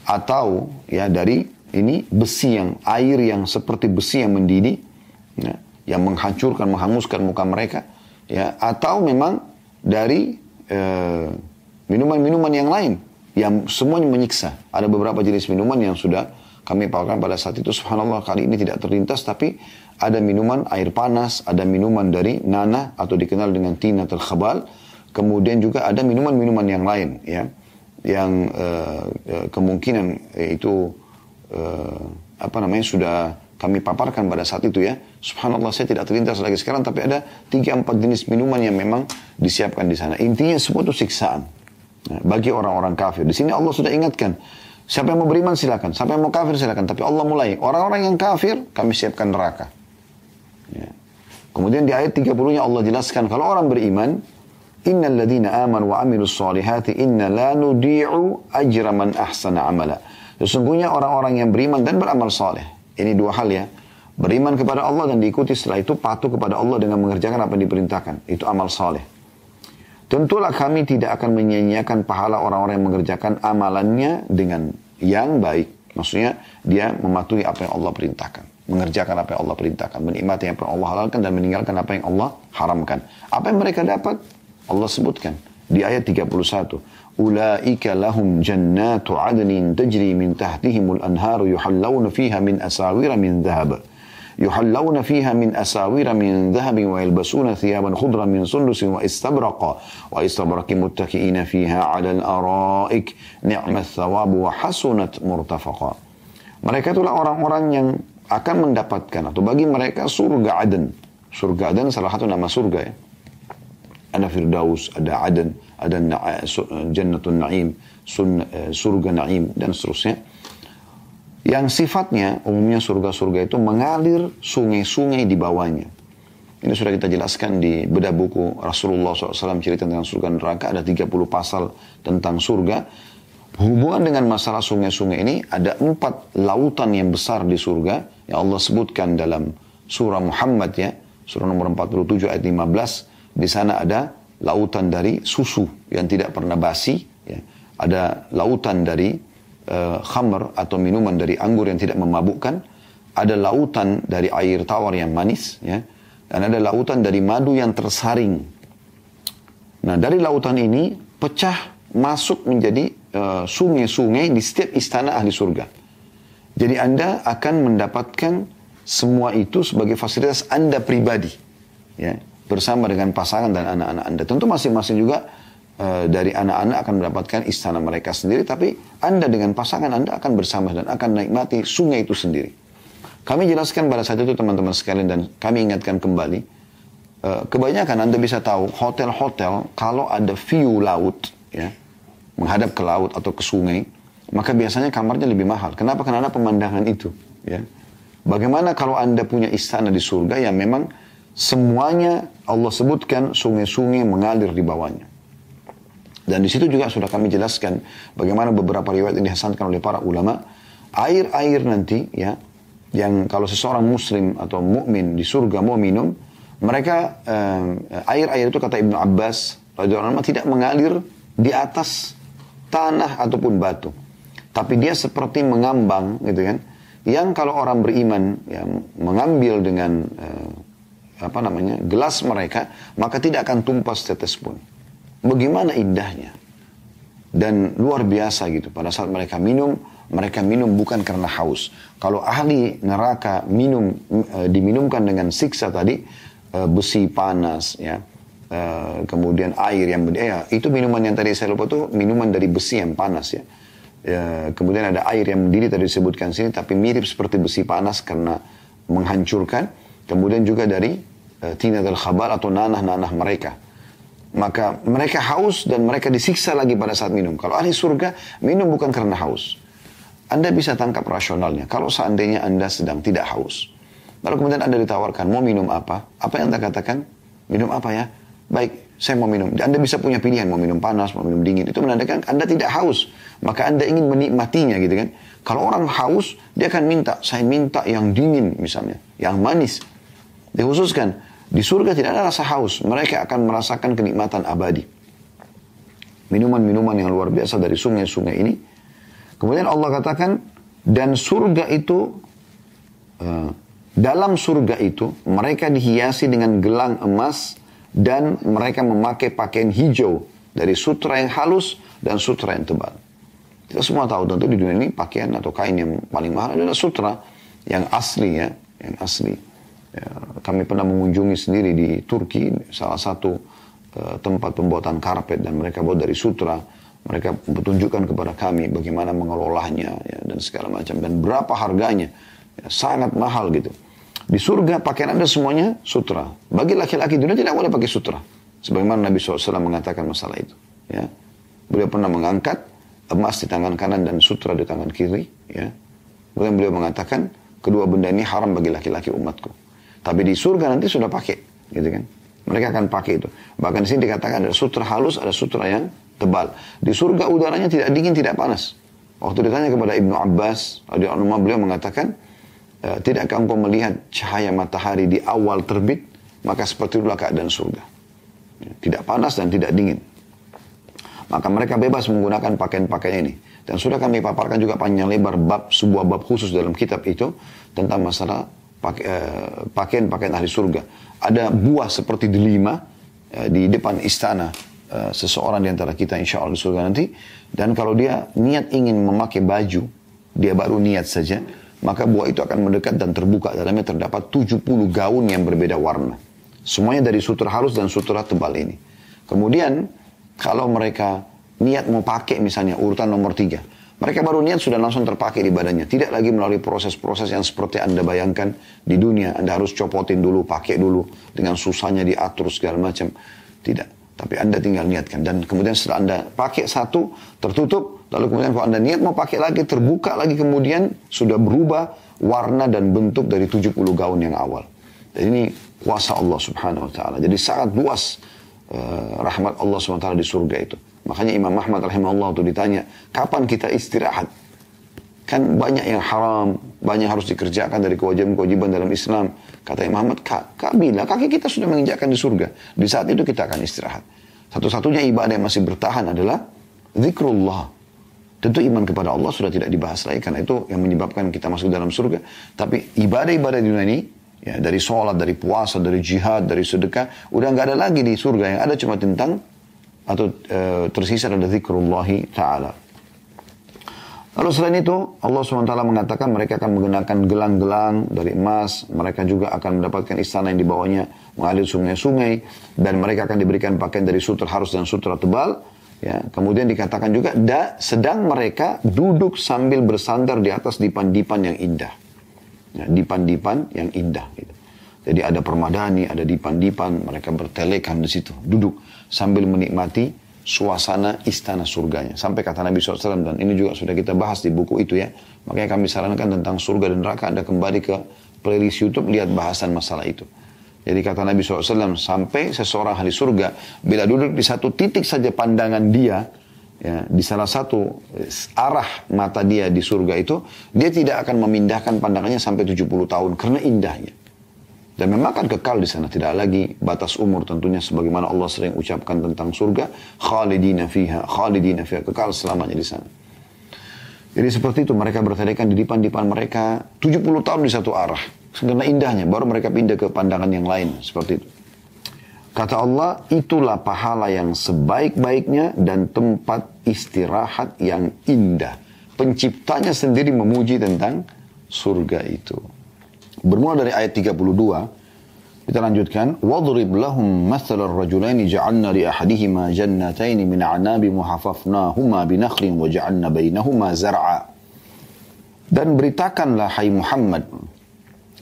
atau ya dari ini besi yang air yang seperti besi yang mendidih, ya, yang menghancurkan, menghanguskan muka mereka, ya, atau memang dari eh, minuman-minuman eh, yang lain yang semuanya menyiksa. Ada beberapa jenis minuman yang sudah kami paparkan pada saat itu. Subhanallah kali ini tidak terlintas tapi ada minuman air panas, ada minuman dari nana atau dikenal dengan tina terkebal. Kemudian juga ada minuman-minuman yang lain ya yang uh, kemungkinan itu uh, apa namanya sudah kami paparkan pada saat itu ya. Subhanallah saya tidak terlintas lagi sekarang tapi ada tiga empat jenis minuman yang memang disiapkan di sana. Intinya semua itu siksaan. Ya, bagi orang-orang kafir. Di sini Allah sudah ingatkan, siapa yang mau beriman silakan, siapa yang mau kafir silakan. Tapi Allah mulai, orang-orang yang kafir kami siapkan neraka. Ya. Kemudian di ayat 30-nya Allah jelaskan, kalau orang beriman, Innal ladina aman wa amilus salihati inna la nudi'u ajra man ahsana amala. Sesungguhnya orang-orang yang beriman dan beramal saleh. Ini dua hal ya. Beriman kepada Allah dan diikuti setelah itu patuh kepada Allah dengan mengerjakan apa yang diperintahkan. Itu amal saleh. Tentulah kami tidak akan menyia-nyiakan pahala orang-orang yang mengerjakan amalannya dengan yang baik. Maksudnya dia mematuhi apa yang Allah perintahkan. Mengerjakan apa yang Allah perintahkan. Menikmati apa yang Allah halalkan dan meninggalkan apa yang Allah haramkan. Apa yang mereka dapat? Allah sebutkan di ayat 31. Ulaika lahum jannatu adnin tajri min tahtihimul anharu yuhallawna fiha min asawira min dhahab. يحلون فيها من أساور من ذهب ويلبسون ثيابا خضرا من سندس واستبرق واستبرق متكئين فيها على الأرائك نعم الثواب وحسنت مرتفقا mereka itulah orang-orang yang akan mendapatkan atau bagi mereka surga Aden surga Aden salah satu nama surga ya ada Firdaus ada Aden ada Jannatun Naim surga Naim dan seterusnya yang sifatnya umumnya surga-surga itu mengalir sungai-sungai di bawahnya. Ini sudah kita jelaskan di bedah buku Rasulullah SAW cerita tentang surga neraka. Ada 30 pasal tentang surga. Hubungan dengan masalah sungai-sungai ini ada empat lautan yang besar di surga. Yang Allah sebutkan dalam surah Muhammad ya. Surah nomor 47 ayat 15. Di sana ada lautan dari susu yang tidak pernah basi. Ya. Ada lautan dari uh, khamr atau minuman dari anggur yang tidak memabukkan, ada lautan dari air tawar yang manis, ya, dan ada lautan dari madu yang tersaring. Nah, dari lautan ini pecah masuk menjadi eh, sungai-sungai uh, di setiap istana ahli surga. Jadi Anda akan mendapatkan semua itu sebagai fasilitas Anda pribadi, ya, bersama dengan pasangan dan anak-anak Anda. Tentu masing-masing juga Eh, dari anak-anak akan mendapatkan istana mereka sendiri, tapi Anda dengan pasangan Anda akan bersama dan akan menikmati sungai itu sendiri. Kami jelaskan pada saat itu teman-teman sekalian dan kami ingatkan kembali, uh, kebanyakan Anda bisa tahu hotel-hotel kalau ada view laut, ya, menghadap ke laut atau ke sungai, maka biasanya kamarnya lebih mahal. Kenapa? Karena ada pemandangan itu, ya. Bagaimana kalau anda punya istana di surga yang memang semuanya Allah sebutkan sungai-sungai mengalir di bawahnya. Dan di situ juga sudah kami jelaskan bagaimana beberapa riwayat ini dihasankan oleh para ulama. Air-air nanti ya yang kalau seseorang muslim atau mukmin di surga mau minum, mereka eh, air-air itu kata Ibnu Abbas radhiyallahu tidak mengalir di atas tanah ataupun batu. Tapi dia seperti mengambang gitu kan yang kalau orang beriman yang mengambil dengan uh, apa namanya gelas mereka maka tidak akan tumpah setetes pun bagaimana indahnya dan luar biasa gitu pada saat mereka minum mereka minum bukan karena haus kalau ahli neraka minum uh, diminumkan dengan siksa tadi uh, besi panas ya uh, kemudian air yang ya, itu minuman yang tadi saya lupa itu minuman dari besi yang panas ya Ya, kemudian ada air yang mendidih tadi disebutkan sini, tapi mirip seperti besi panas karena menghancurkan. Kemudian juga dari uh, tina del khabar atau nanah-nanah mereka. Maka mereka haus dan mereka disiksa lagi pada saat minum. Kalau ahli surga, minum bukan karena haus. Anda bisa tangkap rasionalnya. Kalau seandainya Anda sedang tidak haus. Lalu kemudian Anda ditawarkan, mau minum apa? Apa yang Anda katakan? Minum apa ya? Baik, saya mau minum. Anda bisa punya pilihan, mau minum panas, mau minum dingin. Itu menandakan Anda tidak haus. Maka Anda ingin menikmatinya gitu kan. Kalau orang haus, dia akan minta, saya minta yang dingin misalnya. Yang manis. Dikhususkan, di surga tidak ada rasa haus. Mereka akan merasakan kenikmatan abadi. Minuman-minuman yang luar biasa dari sungai-sungai ini. Kemudian Allah katakan, dan surga itu, uh, dalam surga itu, mereka dihiasi dengan gelang emas, dan mereka memakai pakaian hijau dari sutra yang halus dan sutra yang tebal. Kita semua tahu tentu di dunia ini pakaian atau kain yang paling mahal adalah sutra yang asli ya, yang asli. Ya, kami pernah mengunjungi sendiri di Turki salah satu uh, tempat pembuatan karpet dan mereka buat dari sutra. Mereka bertunjukkan kepada kami bagaimana mengelolanya ya, dan segala macam dan berapa harganya. Ya, sangat mahal gitu. Di surga pakaian anda semuanya sutra. Bagi laki-laki dunia tidak boleh pakai sutra. Sebagaimana Nabi SAW mengatakan masalah itu. Ya. Beliau pernah mengangkat emas di tangan kanan dan sutra di tangan kiri. Ya. Kemudian beliau mengatakan kedua benda ini haram bagi laki-laki umatku. Tapi di surga nanti sudah pakai, gitu kan? Mereka akan pakai itu. Bahkan di sini dikatakan ada sutra halus, ada sutra yang tebal. Di surga udaranya tidak dingin, tidak panas. Waktu ditanya kepada Ibnu Abbas, beliau mengatakan, Eh, tidakkah engkau melihat cahaya matahari di awal terbit? Maka seperti itulah keadaan surga. Ya, tidak panas dan tidak dingin. Maka mereka bebas menggunakan pakaian-pakaian ini. Dan sudah kami paparkan juga panjang lebar bab sebuah bab khusus dalam kitab itu tentang masalah pakaian-pakaian ahli surga. Ada buah seperti delima eh, di depan istana seseorang di antara kita insya Allah di surga nanti. Dan kalau dia niat ingin memakai baju, dia baru niat saja, maka buah itu akan mendekat dan terbuka. Dalamnya terdapat 70 gaun yang berbeda warna. Semuanya dari sutra halus dan sutra tebal ini. Kemudian kalau mereka niat mau pakai misalnya urutan nomor tiga. Mereka baru niat sudah langsung terpakai di badannya. Tidak lagi melalui proses-proses yang seperti Anda bayangkan di dunia. Anda harus copotin dulu, pakai dulu. Dengan susahnya diatur segala macam. Tidak. Tapi Anda tinggal niatkan. Dan kemudian setelah Anda pakai satu, tertutup. Lalu kemudian kalau Anda niat mau pakai lagi, terbuka lagi kemudian sudah berubah warna dan bentuk dari 70 gaun yang awal. Dan ini kuasa Allah subhanahu wa ta'ala. Jadi sangat luas uh, rahmat Allah subhanahu wa ta'ala di surga itu. Makanya Imam Ahmad rahimahullah itu ditanya, kapan kita istirahat? Kan banyak yang haram, banyak harus dikerjakan dari kewajiban-kewajiban dalam Islam. Kata Imam Ahmad, Kak, kaki kita sudah menginjakkan di surga. Di saat itu kita akan istirahat. Satu-satunya ibadah yang masih bertahan adalah zikrullah. Tentu iman kepada Allah sudah tidak dibahas lagi karena itu yang menyebabkan kita masuk dalam surga. Tapi ibadah-ibadah di dunia ini ya dari sholat, dari puasa, dari jihad, dari sedekah udah nggak ada lagi di surga yang ada cuma tentang atau e, tersisa adalah zikrullah taala. Lalu selain itu Allah SWT mengatakan mereka akan menggunakan gelang-gelang dari emas. Mereka juga akan mendapatkan istana yang dibawanya mengalir sungai-sungai. Dan mereka akan diberikan pakaian dari sutra harus dan sutra tebal. Ya, kemudian dikatakan juga da, sedang mereka duduk sambil bersandar di atas dipan-dipan yang indah. Ya, dipan-dipan yang indah. Gitu. Jadi ada permadani, ada dipan-dipan, mereka bertelekan di situ, duduk sambil menikmati suasana istana surganya. Sampai kata Nabi SAW, dan ini juga sudah kita bahas di buku itu ya. Makanya kami sarankan tentang surga dan neraka, Anda kembali ke playlist Youtube, lihat bahasan masalah itu. Jadi kata Nabi SAW, sampai seseorang ahli surga, bila duduk di satu titik saja pandangan dia, ya, di salah satu arah mata dia di surga itu, dia tidak akan memindahkan pandangannya sampai 70 tahun, karena indahnya. Dan memang akan kekal di sana. Tidak lagi batas umur tentunya sebagaimana Allah sering ucapkan tentang surga. Khalidina fiha, khalidina fiha. Kekal selamanya di sana. Jadi seperti itu mereka bertelekan di depan-depan mereka 70 tahun di satu arah. Karena indahnya baru mereka pindah ke pandangan yang lain. Seperti itu. Kata Allah, itulah pahala yang sebaik-baiknya dan tempat istirahat yang indah. Penciptanya sendiri memuji tentang surga itu. Bermula dari ayat 32, kita lanjutkan. وَضْرِبْ لَهُمْ مَثَلَ الرَّجُلَيْنِ جَعَلْنَا لِأَحَدِهِمَا جَنَّتَيْنِ مِنْ عَنَابِ مُحَفَفْنَاهُمَا بِنَخْلٍ وَجَعَلْنَا بَيْنَهُمَا زَرْعًا Dan beritakanlah hai Muhammad.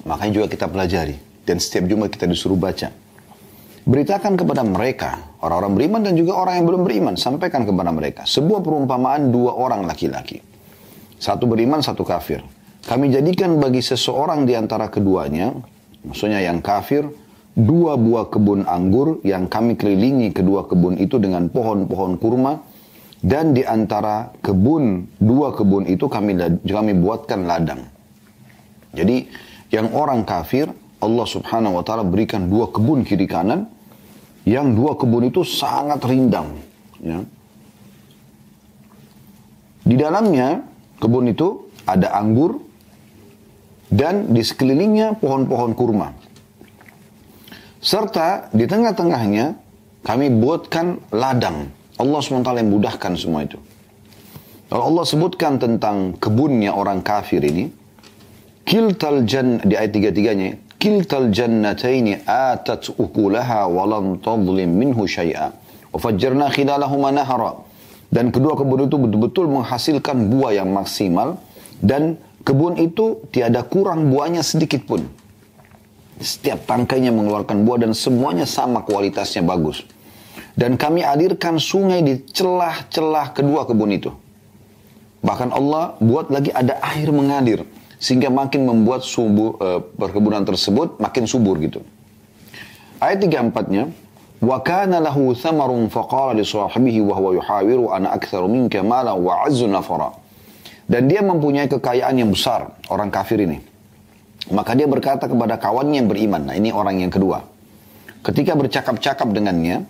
Makanya juga kita pelajari. Dan setiap Jumat kita disuruh baca. Beritakan kepada mereka, orang-orang beriman dan juga orang yang belum beriman. Sampaikan kepada mereka. Sebuah perumpamaan dua orang laki-laki. Satu beriman, satu kafir. Kami jadikan bagi seseorang di antara keduanya, maksudnya yang kafir, dua buah kebun anggur yang kami kelilingi kedua kebun itu dengan pohon-pohon kurma, dan di antara kebun, dua kebun itu kami, kami buatkan ladang. Jadi, yang orang kafir, Allah subhanahu wa ta'ala berikan dua kebun kiri kanan, yang dua kebun itu sangat rindang. Ya. Di dalamnya, kebun itu ada anggur, dan di sekelilingnya pohon-pohon kurma. Serta di tengah-tengahnya kami buatkan ladang. Allah SWT yang mudahkan semua itu. Kalau Allah sebutkan tentang kebunnya orang kafir ini, kiltal jan di ayat tiga-tiganya, kiltal jannataini atat ukulaha walam tadlim minhu syai'a. Wafajjarna khilalahuma nahara. Dan kedua kebun itu betul-betul menghasilkan buah yang maksimal dan Kebun itu tiada kurang buahnya sedikit pun. Setiap tangkainya mengeluarkan buah dan semuanya sama kualitasnya bagus. Dan kami alirkan sungai di celah-celah kedua kebun itu. Bahkan Allah buat lagi ada air mengalir. Sehingga makin membuat subur, uh, perkebunan tersebut makin subur gitu. Ayat 34-nya. Wa kana lahu thamarun faqala li sahibihi wa huwa yuhawiru ana aktsaru minka wa azzu. Dan dia mempunyai kekayaan yang besar, orang kafir ini. Maka dia berkata kepada kawannya yang beriman. Nah ini orang yang kedua. Ketika bercakap-cakap dengannya,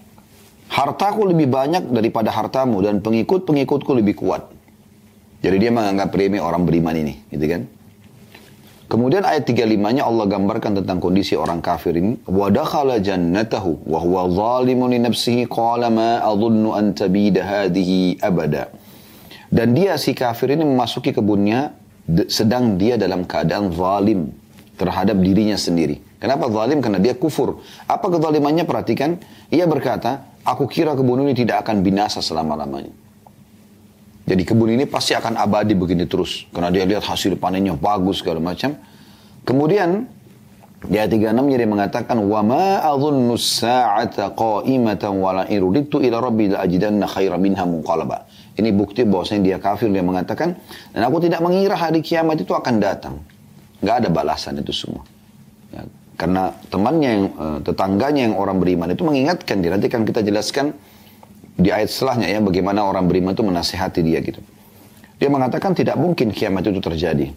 hartaku lebih banyak daripada hartamu dan pengikut-pengikutku lebih kuat. Jadi dia menganggap remeh orang beriman ini, gitu kan? Kemudian ayat 35-nya Allah gambarkan tentang kondisi orang kafir ini. Wa dakhala jannatahu wa huwa zalimun li nafsihi qala ma adhunnu an tabida hadhihi abada. Dan dia si kafir ini memasuki kebunnya sedang dia dalam keadaan zalim terhadap dirinya sendiri. Kenapa zalim? Karena dia kufur. Apa kezalimannya? Perhatikan. Ia berkata, aku kira kebun ini tidak akan binasa selama-lamanya. Jadi kebun ini pasti akan abadi begini terus. Karena dia lihat hasil panennya bagus segala macam. Kemudian di ayat 36 dia mengatakan wa ma adhunnu as-sa'ata qa'imatan wa la iruditu ila rabbi la ajidanna. Ini bukti bahwasanya dia kafir, dia mengatakan, dan aku tidak mengira hari kiamat itu akan datang. Gak ada balasan itu semua. Ya, karena temannya yang, uh, tetangganya yang orang beriman itu mengingatkan dia. Nanti kan kita jelaskan di ayat setelahnya ya, bagaimana orang beriman itu menasihati dia gitu. Dia mengatakan tidak mungkin kiamat itu terjadi.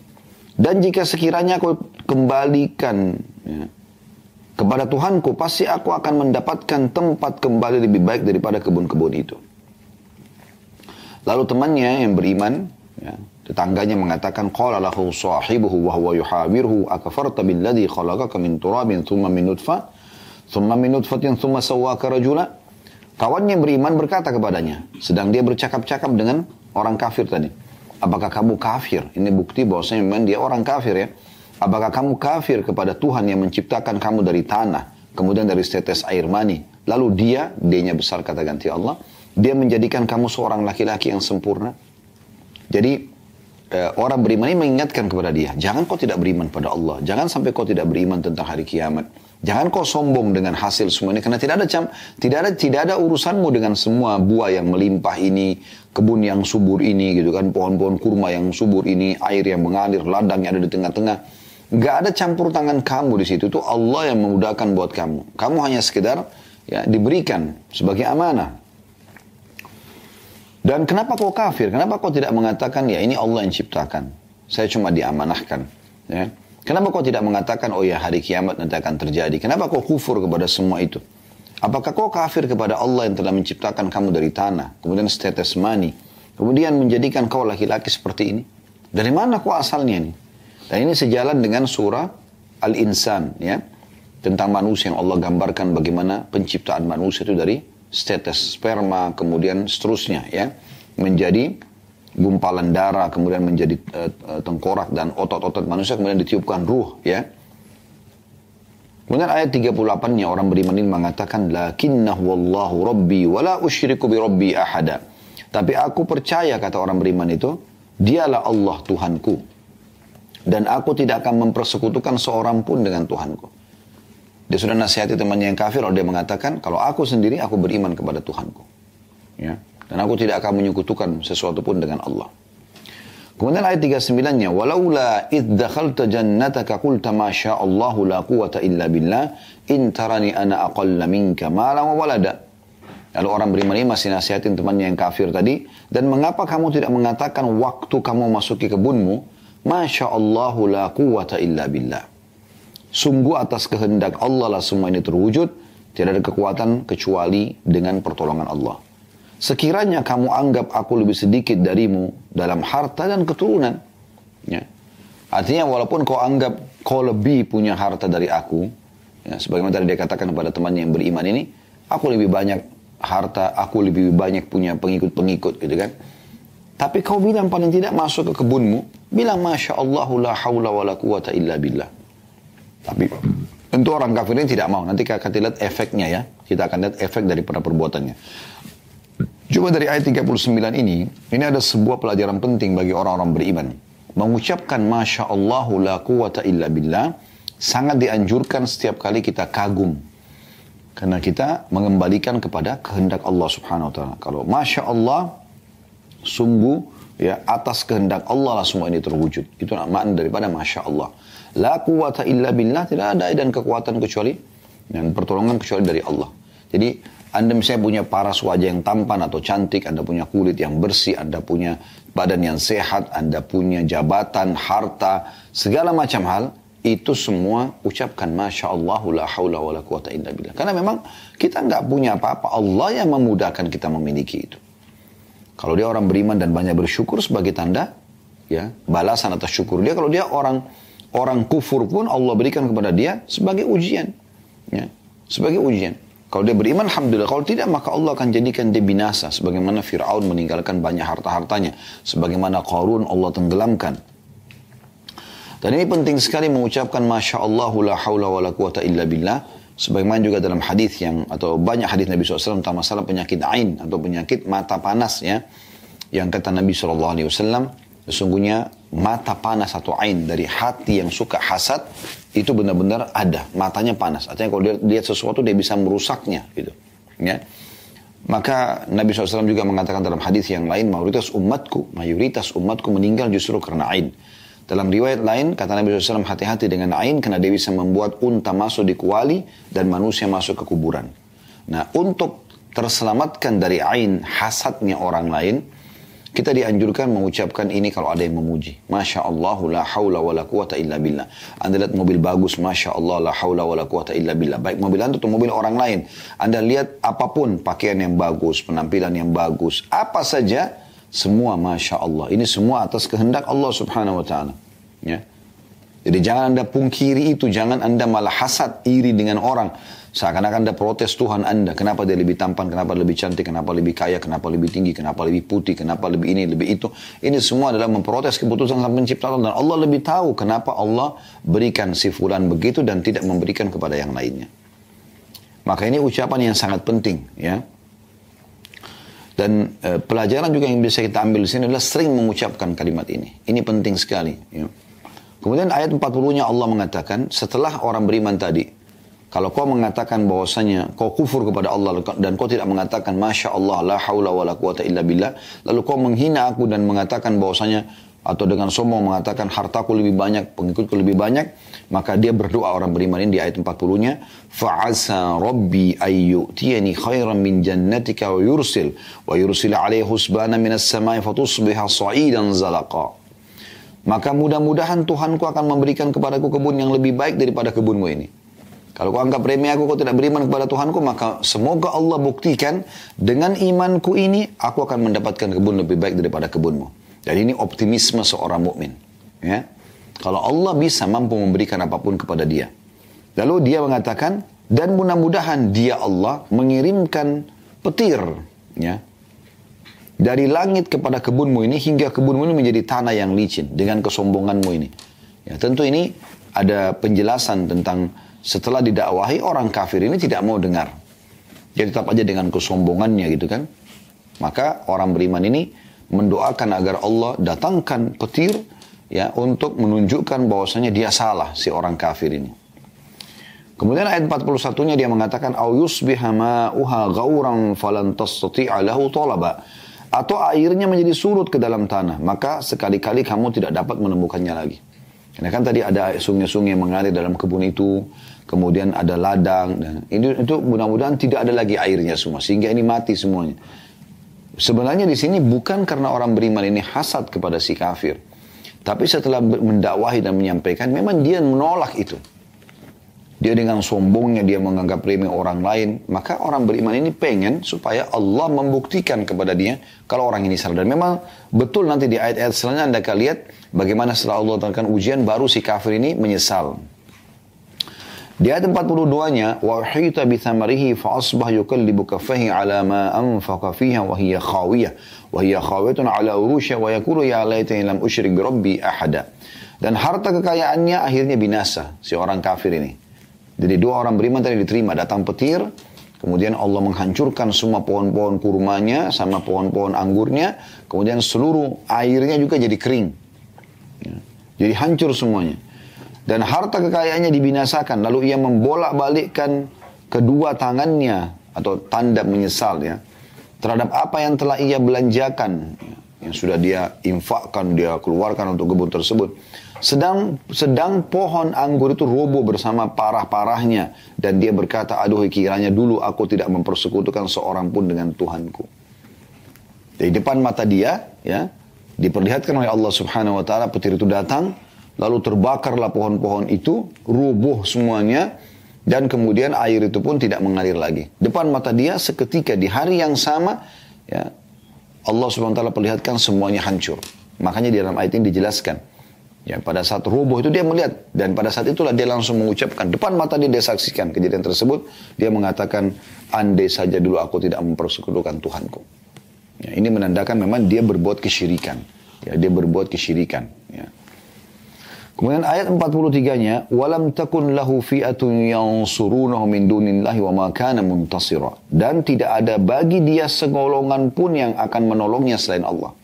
Dan jika sekiranya aku kembalikan ya, kepada Tuhanku, pasti aku akan mendapatkan tempat kembali lebih baik daripada kebun-kebun itu. Lalu temannya yang beriman, ya, tetangganya mengatakan, Qala lahu sahibuhu wa huwa yuhawirhu akafarta billadhi khalaqaka min turabin thumma min nutfa, thumma min nutfatin thumma sawwaka rajula. Kawannya yang beriman berkata kepadanya, sedang dia bercakap-cakap dengan orang kafir tadi. Apakah kamu kafir? Ini bukti bahwasanya memang dia orang kafir ya. Apakah kamu kafir kepada Tuhan yang menciptakan kamu dari tanah, kemudian dari setetes air mani? Lalu dia, dia besar kata ganti Allah, dia menjadikan kamu seorang laki-laki yang sempurna. Jadi eh, orang beriman ini mengingatkan kepada dia, jangan kau tidak beriman pada Allah, jangan sampai kau tidak beriman tentang hari kiamat. Jangan kau sombong dengan hasil semua ini karena tidak ada cam, tidak ada tidak ada urusanmu dengan semua buah yang melimpah ini, kebun yang subur ini gitu kan, pohon-pohon kurma yang subur ini, air yang mengalir, ladang yang ada di tengah-tengah. Gak ada campur tangan kamu di situ. Itu Allah yang memudahkan buat kamu. Kamu hanya sekedar ya diberikan sebagai amanah. Dan kenapa kau kafir? Kenapa kau tidak mengatakan ya ini Allah yang ciptakan? Saya cuma diamanahkan. Ya. Kenapa kau tidak mengatakan, oh ya hari kiamat nanti akan terjadi? Kenapa kau kufur kepada semua itu? Apakah kau kafir kepada Allah yang telah menciptakan kamu dari tanah, kemudian setetes mani, kemudian menjadikan kau laki-laki seperti ini? Dari mana kau asalnya ini? Dan ini sejalan dengan surah Al-Insan, ya. Tentang manusia yang Allah gambarkan bagaimana penciptaan manusia itu dari setetes sperma, kemudian seterusnya, ya. Menjadi gumpalan darah, kemudian menjadi uh, tengkorak dan otot-otot manusia, kemudian ditiupkan ruh, ya. Kemudian ayat 38-nya orang beriman ini mengatakan, Lakinnahu wallahu rabbi wala usyriku bi rabbi ahada. Tapi aku percaya, kata orang beriman itu, dialah Allah Tuhanku. Dan aku tidak akan mempersekutukan seorang pun dengan Tuhanku. Dia sudah nasihati temannya yang kafir, lalu dia mengatakan, kalau aku sendiri, aku beriman kepada Tuhanku. Ya. Dan aku tidak akan menyekutukan sesuatu pun dengan Allah. Kemudian ayat 39-nya, "Walaula id dakhalta jannataka qulta ma Allahu la quwata illa billah, in tarani ana aqalla minka mala wa walada." Lalu orang beriman ini masih nasihatin temannya yang kafir tadi, dan mengapa kamu tidak mengatakan waktu kamu masuki kebunmu, Masya Allahu la quwata illa billah. Sungguh atas kehendak Allah lah semua ini terwujud, tidak ada kekuatan kecuali dengan pertolongan Allah. Sekiranya kamu anggap aku lebih sedikit darimu dalam harta dan keturunan. Ya. Artinya walaupun kau anggap kau lebih punya harta dari aku, ya, sebagaimana tadi dia katakan kepada temannya yang beriman ini, aku lebih banyak harta, aku lebih banyak punya pengikut-pengikut gitu kan. Tapi kau bilang paling tidak masuk ke kebunmu, bilang Masya Allah la hawla wa la quwata illa billah. Tapi tentu orang kafir ini tidak mau. Nanti kita lihat efeknya ya. Kita akan lihat efek daripada perbuatannya. Cuma dari ayat 39 ini, ini ada sebuah pelajaran penting bagi orang-orang beriman. Mengucapkan Masya Allah la quwata illa billah, sangat dianjurkan setiap kali kita kagum. Karena kita mengembalikan kepada kehendak Allah subhanahu wa ta'ala. Kalau Masya Allah, sungguh ya atas kehendak Allah lah semua ini terwujud. Itu makna daripada Masya Allah. La quwata illa billah, tidak ada dan kekuatan kecuali, dan pertolongan kecuali dari Allah. Jadi anda misalnya punya paras wajah yang tampan atau cantik, Anda punya kulit yang bersih, Anda punya badan yang sehat, Anda punya jabatan, harta, segala macam hal, itu semua ucapkan Masya Allah la hawla wa la quwata illa billah. Karena memang kita nggak punya apa-apa, Allah yang memudahkan kita memiliki itu. Kalau dia orang beriman dan banyak bersyukur sebagai tanda ya balasan atas syukur dia. Kalau dia orang orang kufur pun Allah berikan kepada dia sebagai ujian, ya sebagai ujian. Kalau dia beriman, Alhamdulillah. Kalau tidak, maka Allah akan jadikan dia binasa. Sebagaimana Fir'aun meninggalkan banyak harta-hartanya. Sebagaimana Qarun Allah tenggelamkan. Dan ini penting sekali mengucapkan Masya Allah la hawla wa la quwata illa billah. Sebagaimana juga dalam hadis yang, atau banyak hadis Nabi SAW tentang masalah penyakit ain atau penyakit mata panas ya. Yang kata Nabi SAW, sesungguhnya mata panas atau ain dari hati yang suka hasad itu benar-benar ada. Matanya panas. Artinya kalau dia lihat sesuatu dia bisa merusaknya gitu ya. Maka Nabi SAW juga mengatakan dalam hadis yang lain mayoritas umatku mayoritas umatku meninggal justru karena ain dalam riwayat lain kata Nabi SAW hati-hati dengan ain karena dia bisa membuat unta masuk di kuali dan manusia masuk ke kuburan nah untuk terselamatkan dari ain hasadnya orang lain kita dianjurkan mengucapkan ini kalau ada yang memuji. Masya Allah la hawla wa la quwata illa billah. Anda lihat mobil bagus, Masya Allah la hawla wa la quwata illa billah. Baik mobil Anda atau mobil orang lain. Anda lihat apa pun, pakaian yang bagus, penampilan yang bagus, apa saja, semua Masya Allah. Ini semua atas kehendak Allah subhanahu wa ta'ala. Ya. Jadi jangan Anda pungkiri itu, jangan Anda malah hasad, iri dengan orang. Seakan-akan Anda protes Tuhan Anda. Kenapa dia lebih tampan, kenapa lebih cantik, kenapa lebih kaya, kenapa lebih tinggi, kenapa lebih putih, kenapa lebih ini, lebih itu. Ini semua adalah memprotes keputusan sang pencipta Allah. Dan Allah lebih tahu kenapa Allah berikan si fulan begitu dan tidak memberikan kepada yang lainnya. Maka ini ucapan yang sangat penting. ya. Dan e, pelajaran juga yang bisa kita ambil di sini adalah sering mengucapkan kalimat ini. Ini penting sekali. Ya. Kemudian ayat 40-nya Allah mengatakan, setelah orang beriman tadi, Kalau kau mengatakan bahwasanya kau kufur kepada Allah dan kau tidak mengatakan Masya Allah la haula wa la quwata illa billah. Lalu kau menghina aku dan mengatakan bahwasanya atau dengan sombong mengatakan hartaku lebih banyak, pengikutku lebih banyak, maka dia berdoa orang beriman ini di ayat 40-nya, fa'asa rabbi ayyutiyani khairan min jannatika wa yursil wa yursil alaihi husbana minas samai fatusbiha sa'idan zalaqa. Maka mudah-mudahan Tuhanku akan memberikan kepadaku kebun yang lebih baik daripada kebunmu ini. Kalau kau anggap remeh aku, kau tidak beriman kepada Tuhanku, maka semoga Allah buktikan dengan imanku ini, aku akan mendapatkan kebun lebih baik daripada kebunmu. Dan ini optimisme seorang mukmin. Ya. Kalau Allah bisa mampu memberikan apa pun kepada dia. Lalu dia mengatakan, dan mudah-mudahan dia Allah mengirimkan petir. Ya, dari langit kepada kebunmu ini hingga kebunmu ini menjadi tanah yang licin dengan kesombonganmu ini. Ya, tentu ini ada penjelasan tentang setelah didakwahi orang kafir ini tidak mau dengar. Jadi tetap aja dengan kesombongannya gitu kan. Maka orang beriman ini mendoakan agar Allah datangkan petir ya untuk menunjukkan bahwasanya dia salah si orang kafir ini. Kemudian ayat 41-nya dia mengatakan au yusbiha ma'uha ghauran falan tastati'a lahu talaba atau airnya menjadi surut ke dalam tanah maka sekali-kali kamu tidak dapat menemukannya lagi. Karena kan tadi ada sungai-sungai yang mengalir dalam kebun itu, kemudian ada ladang dan ini itu mudah-mudahan tidak ada lagi airnya semua sehingga ini mati semuanya. Sebenarnya di sini bukan karena orang beriman ini hasad kepada si kafir. Tapi setelah mendakwahi dan menyampaikan memang dia menolak itu. Dia dengan sombongnya dia menganggap remeh orang lain, maka orang beriman ini pengen supaya Allah membuktikan kepada dia kalau orang ini salah. Dan memang betul nanti di ayat-ayat selanjutnya Anda akan lihat bagaimana setelah Allah datangkan ujian baru si kafir ini menyesal. Di ayat 42-nya, وَحِيْتَ بِثَمَرِهِ فَأَصْبَحْ يُكَلِّبُ كَفَّهِ عَلَى مَا أَنْفَقَ فِيهَا وَهِيَ خَاوِيَةٌ وَهِيَ خَاوِيَةٌ عَلَى عُرُوشِهَا وَيَقُولُ يَا لَيْتَنِي لَمْ أُشْرِكْ بِرَبِّي أَحَدًا Dan harta kekayaannya akhirnya binasa, si orang kafir ini. Jadi dua orang beriman tadi diterima, datang petir, kemudian Allah menghancurkan semua pohon-pohon kurmanya sama pohon-pohon anggurnya, kemudian seluruh airnya juga jadi kering. Ya. Jadi hancur semuanya dan harta kekayaannya dibinasakan. Lalu ia membolak-balikkan kedua tangannya atau tanda menyesal ya terhadap apa yang telah ia belanjakan ya, yang sudah dia infakkan dia keluarkan untuk kebun tersebut. Sedang sedang pohon anggur itu roboh bersama parah-parahnya. Dan dia berkata aduh kiranya dulu aku tidak mempersekutukan seorang pun dengan Tuhanku. Di depan mata dia ya diperlihatkan oleh Allah Subhanahu wa taala petir itu datang Lalu terbakarlah pohon-pohon itu, rubuh semuanya, dan kemudian air itu pun tidak mengalir lagi. Depan mata dia seketika di hari yang sama, ya Allah subhanahu wa ta'ala perlihatkan semuanya hancur. Makanya di dalam ayat ini dijelaskan. Ya, pada saat rubuh itu dia melihat dan pada saat itulah dia langsung mengucapkan depan mata dia dia saksikan kejadian tersebut dia mengatakan andai saja dulu aku tidak mempersekutukan Tuhanku. Ya, ini menandakan memang dia berbuat kesyirikan. Ya, dia berbuat kesyirikan. Ya. Kemudian ayat 43-nya, "Walam takun lahu fi'atun yansurunahu min dunillahi wa ma kana muntasira." Dan tidak ada bagi dia segolongan pun yang akan menolongnya selain Allah.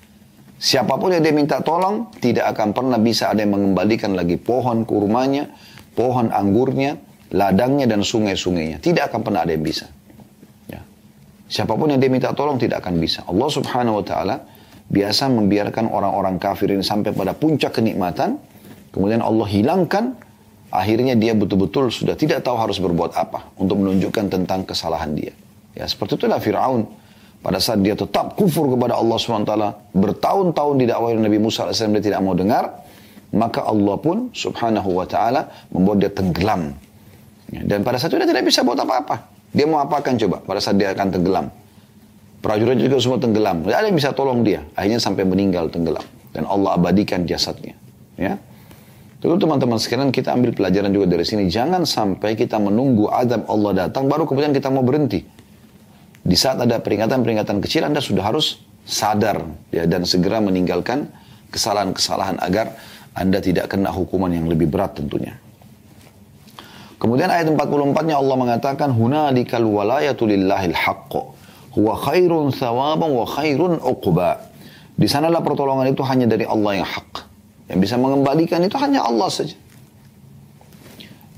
Siapa pun yang dia minta tolong, tidak akan pernah bisa ada yang mengembalikan lagi pohon kurmanya, pohon anggurnya, ladangnya dan sungai-sungainya. Tidak akan pernah ada yang bisa. Ya. Siapa pun yang dia minta tolong tidak akan bisa. Allah subhanahu wa ta'ala biasa membiarkan orang-orang kafir ini sampai pada puncak kenikmatan, Kemudian Allah hilangkan, akhirnya dia betul-betul sudah tidak tahu harus berbuat apa untuk menunjukkan tentang kesalahan dia. Ya, seperti itulah Fir'aun. Pada saat dia tetap kufur kepada Allah SWT, bertahun-tahun didakwahi Nabi Musa AS, dia tidak mau dengar, maka Allah pun subhanahu wa ta'ala membuat dia tenggelam. Ya, dan pada saat itu dia tidak bisa buat apa-apa. Dia mau apakan coba pada saat dia akan tenggelam. Prajurit juga semua tenggelam. Tidak ada yang bisa tolong dia. Akhirnya sampai meninggal tenggelam. Dan Allah abadikan jasadnya. Ya. Dulu teman-teman sekalian kita ambil pelajaran juga dari sini. Jangan sampai kita menunggu adab Allah datang baru kemudian kita mau berhenti. Di saat ada peringatan-peringatan kecil Anda sudah harus sadar ya, dan segera meninggalkan kesalahan-kesalahan agar Anda tidak kena hukuman yang lebih berat tentunya. Kemudian ayat 44-nya Allah mengatakan hunalikal walayatu lillahil haqq huwa khairun thawaban wa khairun uqba. Di sanalah pertolongan itu hanya dari Allah yang hak. Yang bisa mengembalikan itu hanya Allah saja.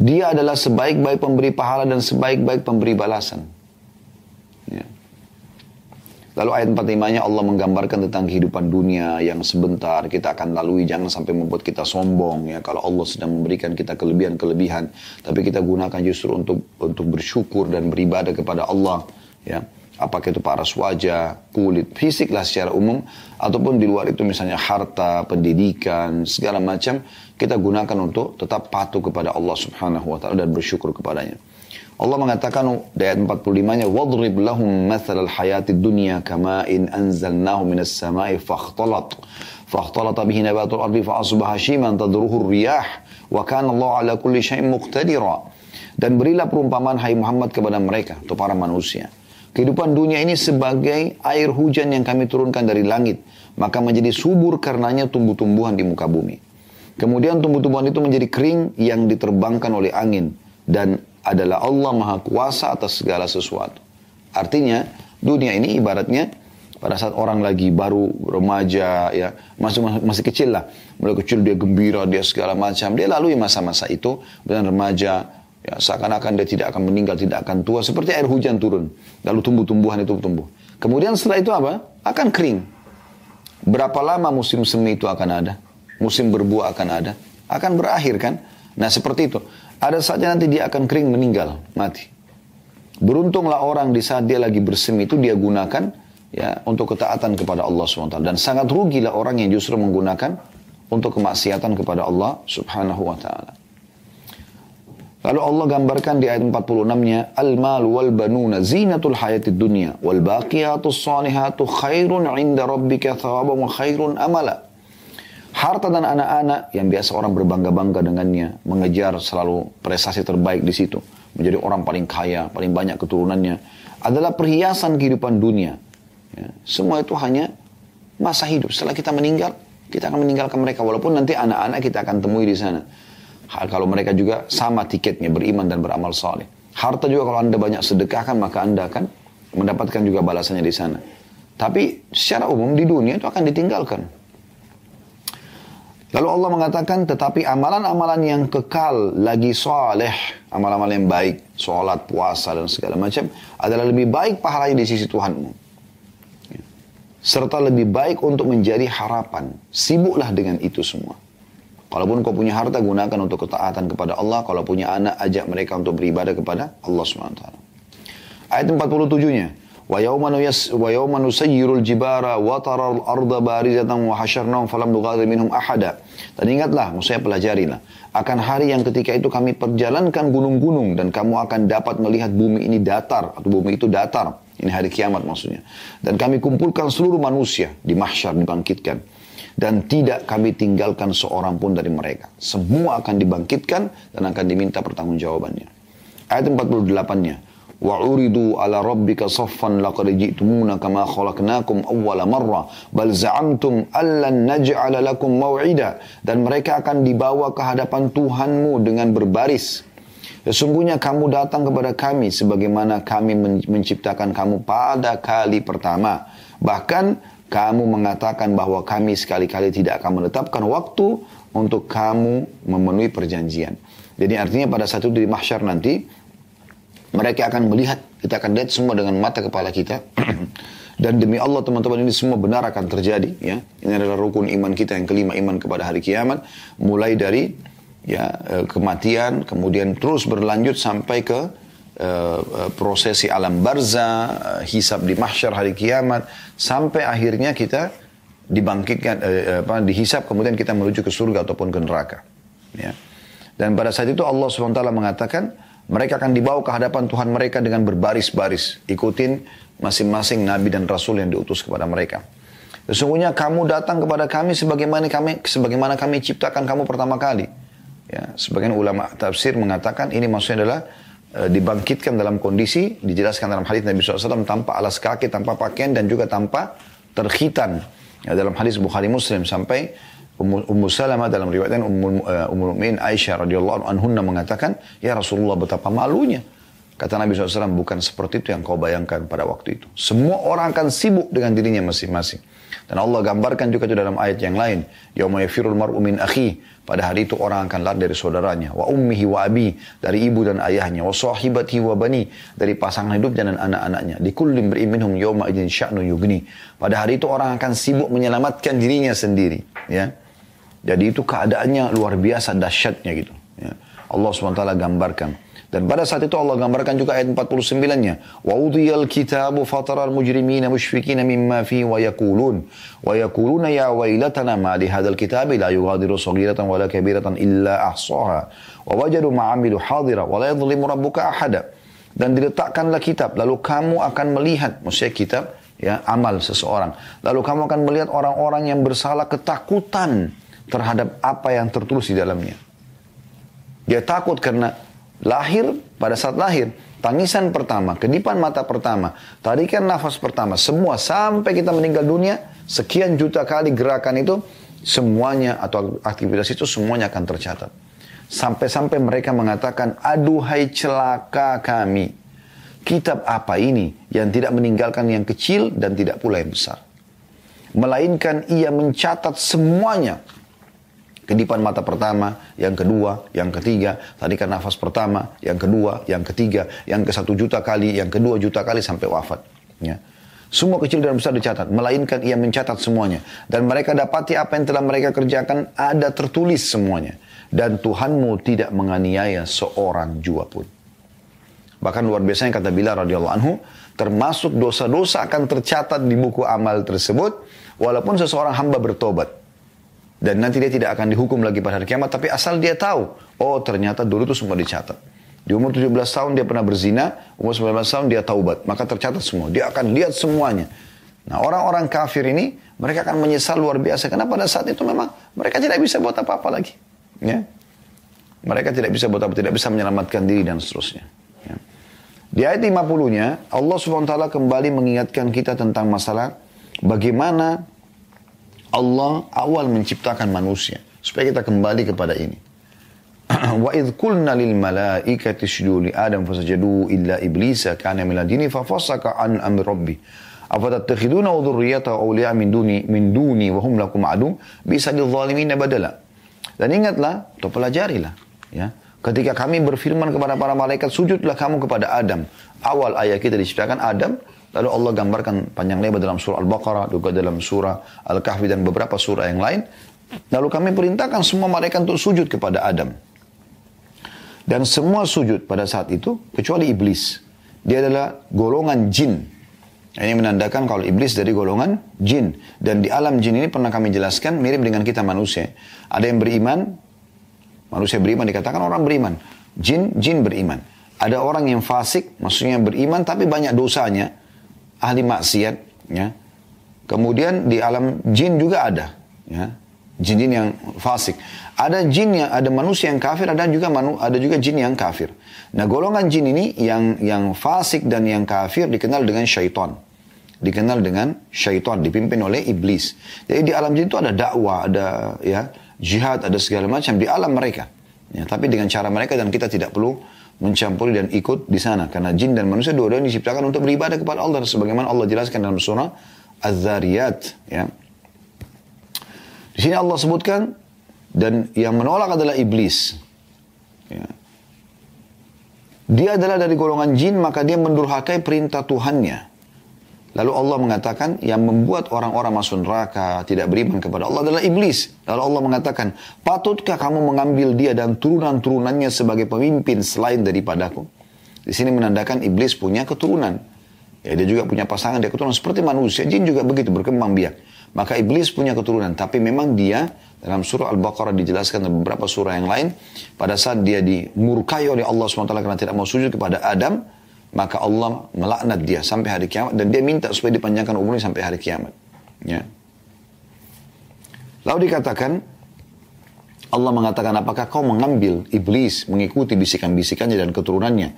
Dia adalah sebaik-baik pemberi pahala dan sebaik-baik pemberi balasan. Ya. Lalu ayat 45-nya Allah menggambarkan tentang kehidupan dunia yang sebentar kita akan lalui. Jangan sampai membuat kita sombong ya. Kalau Allah sedang memberikan kita kelebihan-kelebihan. Tapi kita gunakan justru untuk untuk bersyukur dan beribadah kepada Allah. Ya. Apakah itu paras wajah, kulit, fisik lah secara umum. Ataupun di luar itu misalnya harta, pendidikan, segala macam. Kita gunakan untuk tetap patuh kepada Allah subhanahu wa ta'ala dan bersyukur kepadanya. Allah mengatakan di ayat 45-nya wadrib lahum mathal al-hayatid dunya kama in anzalnahu minas samai fakhtalat fakhtalat bihi nabatul ardi fa asbaha shiman tadruhu riyah wa kana Allah ala kulli syai'in muqtadira dan berilah perumpamaan hai Muhammad kepada mereka atau para manusia kehidupan dunia ini sebagai air hujan yang kami turunkan dari langit maka menjadi subur karenanya tumbuh-tumbuhan di muka bumi. Kemudian tumbuh-tumbuhan itu menjadi kering yang diterbangkan oleh angin dan adalah Allah Maha Kuasa atas segala sesuatu. Artinya, dunia ini ibaratnya pada saat orang lagi baru remaja ya masih masih kecil lah. Mulai kecil dia gembira dia segala macam. Dia lalui masa-masa itu dan remaja ya seakan-akan dia tidak akan meninggal tidak akan tua. Seperti air hujan turun lalu tumbuh-tumbuhan itu tumbuh. Kemudian setelah itu apa? Akan kering. Berapa lama musim semi itu akan ada? Musim berbuah akan ada? Akan berakhir kan? Nah seperti itu. Ada saja nanti dia akan kering meninggal, mati. Beruntunglah orang di saat dia lagi bersemi itu dia gunakan ya untuk ketaatan kepada Allah SWT. Dan sangat rugilah orang yang justru menggunakan untuk kemaksiatan kepada Allah taala. Lalu Allah gambarkan di ayat 46-nya, Al-mal wal banuna zinatul hayatid dunya wal baqiyatus salihatu khairun 'inda rabbika thawaban wa khairun amala. Harta dan anak-anak yang biasa orang berbangga-bangga dengannya, mengejar selalu prestasi terbaik di situ, menjadi orang paling kaya, paling banyak keturunannya, adalah perhiasan kehidupan dunia. Ya, semua itu hanya masa hidup. Setelah kita meninggal, kita akan meninggalkan mereka, walaupun nanti anak-anak kita akan temui di sana. Kalau mereka juga sama tiketnya, beriman dan beramal saleh. Harta juga kalau anda banyak sedekahkan, maka anda akan mendapatkan juga balasannya di sana. Tapi secara umum di dunia itu akan ditinggalkan. Lalu Allah mengatakan, tetapi amalan-amalan yang kekal lagi soleh, amalan-amalan yang baik, sholat, puasa, dan segala macam, adalah lebih baik pahalanya di sisi Tuhanmu. Serta lebih baik untuk menjadi harapan. Sibuklah dengan itu semua. Kalaupun kau punya harta, gunakan untuk ketaatan kepada Allah. Kalau punya anak, ajak mereka untuk beribadah kepada Allah SWT. Ayat 47-nya. ويوم نسير الجبار وترى الأرض بارزة وحشرناهم فلم نغادر منهم أحدا dan ingatlah, saya pelajarilah akan hari yang ketika itu kami perjalankan gunung-gunung dan kamu akan dapat melihat bumi ini datar atau bumi itu datar ini hari kiamat maksudnya dan kami kumpulkan seluruh manusia di mahsyar dibangkitkan dan tidak kami tinggalkan seorang pun dari mereka. Semua akan dibangkitkan dan akan diminta pertanggungjawabannya. Ayat 48-nya. وَعُرِدُوا uridu رَبِّكَ صَفًّا saffan laqad ji'tumuna kama khalaqnakum awwala marra bal za'amtum allan naj'ala lakum dan mereka akan dibawa ke hadapan Tuhanmu dengan berbaris Sesungguhnya kamu datang kepada kami sebagaimana kami menciptakan kamu pada kali pertama. Bahkan kamu mengatakan bahwa kami sekali-kali tidak akan menetapkan waktu untuk kamu memenuhi perjanjian. Jadi artinya pada satu di mahsyar nanti mereka akan melihat, kita akan lihat semua dengan mata kepala kita. Dan demi Allah teman-teman ini semua benar akan terjadi. Ya, Ini adalah rukun iman kita yang kelima, iman kepada hari kiamat. Mulai dari ya eh, kematian, kemudian terus berlanjut sampai ke uh, prosesi alam barza, uh, hisab di mahsyar hari kiamat, sampai akhirnya kita dibangkitkan, uh, apa, dihisap, kemudian kita menuju ke surga ataupun ke neraka. Ya. Dan pada saat itu Allah SWT mengatakan, mereka akan dibawa ke hadapan Tuhan mereka dengan berbaris-baris. Ikutin masing-masing nabi dan rasul yang diutus kepada mereka. Sesungguhnya kamu datang kepada kami sebagaimana kami sebagaimana kami ciptakan kamu pertama kali. Ya, sebagian ulama tafsir mengatakan ini maksudnya adalah dibangkitkan dalam kondisi dijelaskan dalam hadis Nabi SAW tanpa alas kaki, tanpa pakaian dan juga tanpa terkhitan. Ya, dalam hadis Bukhari Muslim sampai Ummu, Salamah dalam riwayat Ummu, uh, Ummu Mu'min Aisyah radhiyallahu anhunna mengatakan, "Ya Rasulullah betapa malunya Kata Nabi SAW, bukan seperti itu yang kau bayangkan pada waktu itu. Semua orang akan sibuk dengan dirinya masing-masing. Dan Allah gambarkan juga itu dalam ayat yang lain. Yawma yafirul mar'u min akhi. Pada hari itu orang akan lari dari saudaranya. Wa ummihi wa abi. Dari ibu dan ayahnya. Wa sahibati wa bani. Dari pasangan hidup dan anak-anaknya. Di kullim beriminhum yawma idin sya'nu yugni. Pada hari itu orang akan sibuk menyelamatkan dirinya sendiri. Ya. Jadi itu keadaannya luar biasa dahsyatnya gitu. Ya. Allah SWT gambarkan. Dan pada saat itu Allah gambarkan juga ayat 49-nya. Wa udhiyal kitabu fataral mujrimina mushfikina mimma fi wa yakulun. Wa yakuluna ya wailatana ma li hadal kitabi la yughadiru saghiratan wa la kabiratan illa ahsaha. Wa wajadu ma'amilu hadira wa la yadhlimu rabbuka ahada. Dan diletakkanlah kitab. Lalu kamu akan melihat. Maksudnya kitab ya amal seseorang. Lalu kamu akan melihat orang-orang yang bersalah ketakutan terhadap apa yang tertulis di dalamnya. Dia takut karena Lahir, pada saat lahir, tangisan pertama, kedipan mata pertama, tarikan nafas pertama, semua sampai kita meninggal dunia, sekian juta kali gerakan itu, semuanya atau aktivitas itu semuanya akan tercatat. Sampai-sampai mereka mengatakan, aduhai celaka kami. Kitab apa ini yang tidak meninggalkan yang kecil dan tidak pula yang besar. Melainkan ia mencatat semuanya Kedipan mata pertama, yang kedua, yang ketiga, tarikan nafas pertama, yang kedua, yang ketiga, yang ke satu juta kali, yang kedua juta kali sampai wafat. Ya. Semua kecil dan besar dicatat, melainkan ia mencatat semuanya. Dan mereka dapati apa yang telah mereka kerjakan ada tertulis semuanya. Dan Tuhanmu tidak menganiaya seorang jua pun. Bahkan luar biasa yang kata Bilal radhiyallahu anhu, termasuk dosa-dosa akan tercatat di buku amal tersebut, walaupun seseorang hamba bertobat. Dan nanti dia tidak akan dihukum lagi pada hari kiamat. Tapi asal dia tahu. Oh ternyata dulu itu semua dicatat. Di umur 17 tahun dia pernah berzina. Umur 19 tahun dia taubat. Maka tercatat semua. Dia akan lihat semuanya. Nah orang-orang kafir ini. Mereka akan menyesal luar biasa. Karena pada saat itu memang mereka tidak bisa buat apa-apa lagi. Ya. Mereka tidak bisa buat apa. Tidak bisa menyelamatkan diri dan seterusnya. Ya. Di ayat 50-nya. Allah SWT kembali mengingatkan kita tentang masalah. Bagaimana Allah awal menciptakan manusia. Supaya kita kembali kepada ini. Wa idh kulna lil malaikati isjudu li Adam fasajadu illa iblisa kana min ladini fafasaka an amri rabbi. Afatattakhiduna wa dhurriyyata awliya min duni duni wa hum lakum adu bisa lidh-dhalimin badala. Dan ingatlah, atau pelajarilah, ya. Ketika kami berfirman kepada para malaikat, sujudlah kamu kepada Adam. Awal ayat kita diciptakan Adam, Lalu Allah gambarkan panjang lebar dalam surah Al-Baqarah, juga dalam surah Al-Kahfi dan beberapa surah yang lain. Lalu kami perintahkan semua mereka untuk sujud kepada Adam. Dan semua sujud pada saat itu, kecuali iblis. Dia adalah golongan jin. Ini menandakan kalau iblis dari golongan jin. Dan di alam jin ini pernah kami jelaskan mirip dengan kita manusia. Ada yang beriman, manusia beriman dikatakan orang beriman. Jin, jin beriman. Ada orang yang fasik, maksudnya beriman tapi banyak dosanya ahli maksiat, ya. Kemudian di alam jin juga ada, ya. Jin-jin yang fasik. Ada jin yang ada manusia yang kafir, ada juga manu, ada juga jin yang kafir. Nah, golongan jin ini yang yang fasik dan yang kafir dikenal dengan syaitan. Dikenal dengan syaitan, dipimpin oleh iblis. Jadi di alam jin itu ada dakwah, ada ya jihad, ada segala macam di alam mereka. Ya, tapi dengan cara mereka dan kita tidak perlu mencampuri dan ikut di sana karena jin dan manusia dua-duanya diciptakan untuk beribadah kepada Allah sebagaimana Allah jelaskan dalam surah Az-Zariyat ya. Di sini Allah sebutkan dan yang menolak adalah iblis. Ya. Dia adalah dari golongan jin maka dia mendurhakai perintah Tuhannya. Lalu Allah mengatakan yang membuat orang-orang masuk neraka tidak beriman kepada Allah adalah iblis. Lalu Allah mengatakan, patutkah kamu mengambil dia dan turunan-turunannya sebagai pemimpin selain daripadaku? Di sini menandakan iblis punya keturunan. Ya, dia juga punya pasangan, dia keturunan seperti manusia. Jin juga begitu, berkembang biak. Maka iblis punya keturunan. Tapi memang dia, dalam surah Al-Baqarah dijelaskan dalam beberapa surah yang lain, pada saat dia dimurkai oleh Allah SWT karena tidak mau sujud kepada Adam, maka Allah melaknat dia sampai hari kiamat dan dia minta supaya dipanjangkan umurnya sampai hari kiamat. Ya. Lalu dikatakan Allah mengatakan apakah kau mengambil iblis mengikuti bisikan-bisikannya dan keturunannya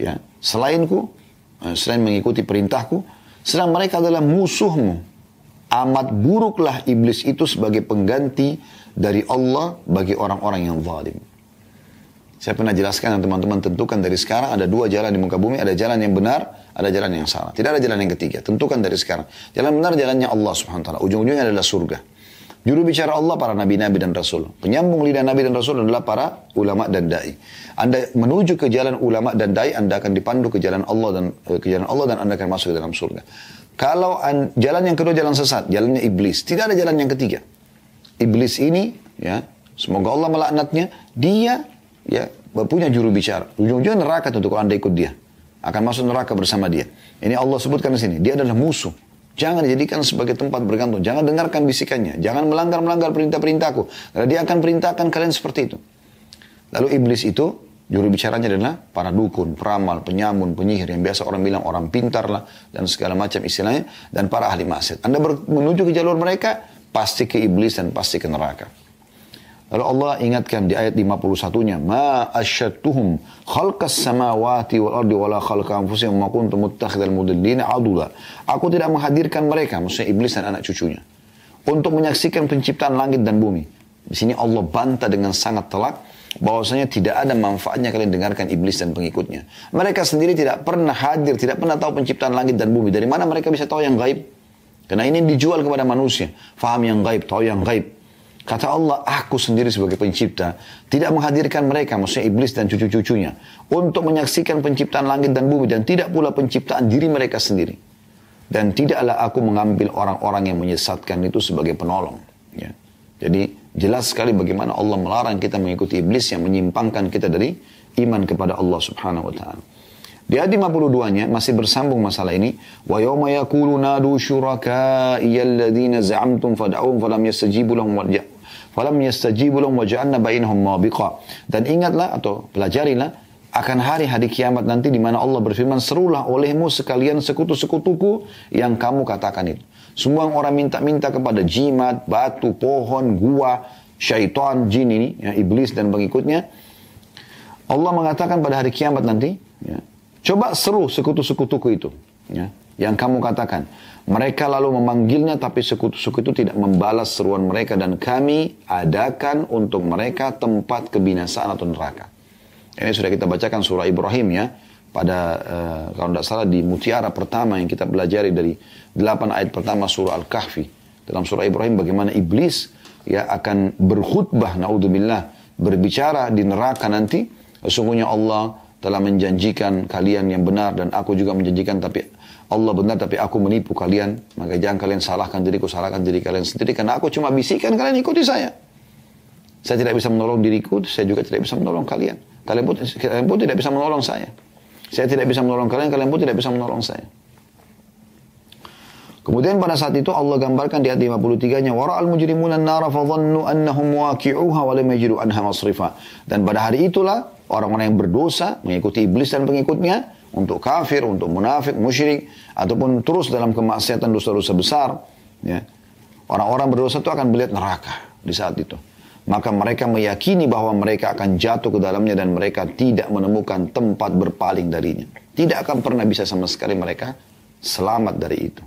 ya selainku eh, selain mengikuti perintahku sedang mereka adalah musuhmu amat buruklah iblis itu sebagai pengganti dari Allah bagi orang-orang yang zalim Saya pernah jelaskan dan teman-teman tentukan dari sekarang ada dua jalan di muka bumi, ada jalan yang benar, ada jalan yang salah. Tidak ada jalan yang ketiga. Tentukan dari sekarang. Jalan benar jalannya Allah Subhanahu wa taala. Ujung-ujungnya adalah surga. Juru bicara Allah para nabi-nabi dan rasul. Penyambung lidah nabi dan rasul adalah para ulama dan dai. Anda menuju ke jalan ulama dan dai, Anda akan dipandu ke jalan Allah dan eh, ke jalan Allah dan Anda akan masuk ke dalam surga. Kalau an, jalan yang kedua jalan sesat, jalannya iblis. Tidak ada jalan yang ketiga. Iblis ini ya, semoga Allah melaknatnya, dia ya punya juru bicara. Ujung-ujungnya neraka tentu kalau anda ikut dia. Akan masuk neraka bersama dia. Ini Allah sebutkan di sini. Dia adalah musuh. Jangan dijadikan sebagai tempat bergantung. Jangan dengarkan bisikannya. Jangan melanggar-melanggar perintah-perintahku. Karena dia akan perintahkan kalian seperti itu. Lalu iblis itu, juru bicaranya adalah para dukun, peramal, penyamun, penyihir. Yang biasa orang bilang orang pintar lah. Dan segala macam istilahnya. Dan para ahli maksiat. Anda menuju ke jalur mereka, pasti ke iblis dan pasti ke neraka. Lalu Allah ingatkan di ayat 51-nya, "Ma asyattuhum khalqas samawati wal ardi wala khalqa anfusihim ma kuntum muttakhidal mudillina adula." Aku tidak menghadirkan mereka, maksudnya iblis dan anak cucunya, untuk menyaksikan penciptaan langit dan bumi. Di sini Allah bantah dengan sangat telak bahwasanya tidak ada manfaatnya kalian dengarkan iblis dan pengikutnya. Mereka sendiri tidak pernah hadir, tidak pernah tahu penciptaan langit dan bumi. Dari mana mereka bisa tahu yang gaib? Karena ini dijual kepada manusia. Faham yang gaib, tahu yang gaib. Kata Allah, aku sendiri sebagai pencipta tidak menghadirkan mereka, maksudnya iblis dan cucu-cucunya, untuk menyaksikan penciptaan langit dan bumi dan tidak pula penciptaan diri mereka sendiri. Dan tidaklah aku mengambil orang-orang yang menyesatkan itu sebagai penolong. Ya. Jadi jelas sekali bagaimana Allah melarang kita mengikuti iblis yang menyimpangkan kita dari iman kepada Allah subhanahu wa ta'ala. Di ayat 52-nya masih bersambung masalah ini. Wa yawma nadu syuraka'i za'amtum falam yastajibu lahum Falam yastajibu lahum wa ja'alna bainahum mabiqa. Dan ingatlah atau pelajarilah akan hari-hari kiamat nanti di mana Allah berfirman, serulah olehmu sekalian sekutu-sekutuku yang kamu katakan itu. Semua orang minta-minta kepada jimat, batu, pohon, gua, syaitan, jin ini, ya, iblis dan pengikutnya. Allah mengatakan pada hari kiamat nanti, ya, coba seru sekutu-sekutuku itu. Ya, yang kamu katakan. Mereka lalu memanggilnya tapi sekutu-sekutu tidak membalas seruan mereka dan kami adakan untuk mereka tempat kebinasaan atau neraka. Ini sudah kita bacakan surah Ibrahim ya. Pada uh, kalau tidak salah di mutiara pertama yang kita pelajari dari delapan ayat pertama surah Al-Kahfi. Dalam surah Ibrahim bagaimana iblis ya akan berkhutbah naudzubillah berbicara di neraka nanti. Sesungguhnya Allah telah menjanjikan kalian yang benar dan aku juga menjanjikan tapi Allah benar tapi aku menipu kalian, maka jangan kalian salahkan diriku, salahkan diri kalian sendiri karena aku cuma bisikan kalian ikuti saya. Saya tidak bisa menolong diriku, saya juga tidak bisa menolong kalian. Kalian pun, kalian pun tidak bisa menolong saya. Saya tidak bisa menolong kalian, kalian pun tidak bisa menolong saya. Kemudian pada saat itu Allah gambarkan di ayat 53-nya wara'al mujrimuna an-nara fadhannu annahum waqi'uha wa lam yajidu anha masrifa. Dan pada hari itulah orang-orang yang berdosa mengikuti iblis dan pengikutnya untuk kafir, untuk munafik, musyrik, ataupun terus dalam kemaksiatan dosa-dosa besar, ya, orang-orang berdosa itu akan melihat neraka di saat itu. Maka mereka meyakini bahwa mereka akan jatuh ke dalamnya dan mereka tidak menemukan tempat berpaling darinya. Tidak akan pernah bisa sama sekali mereka selamat dari itu.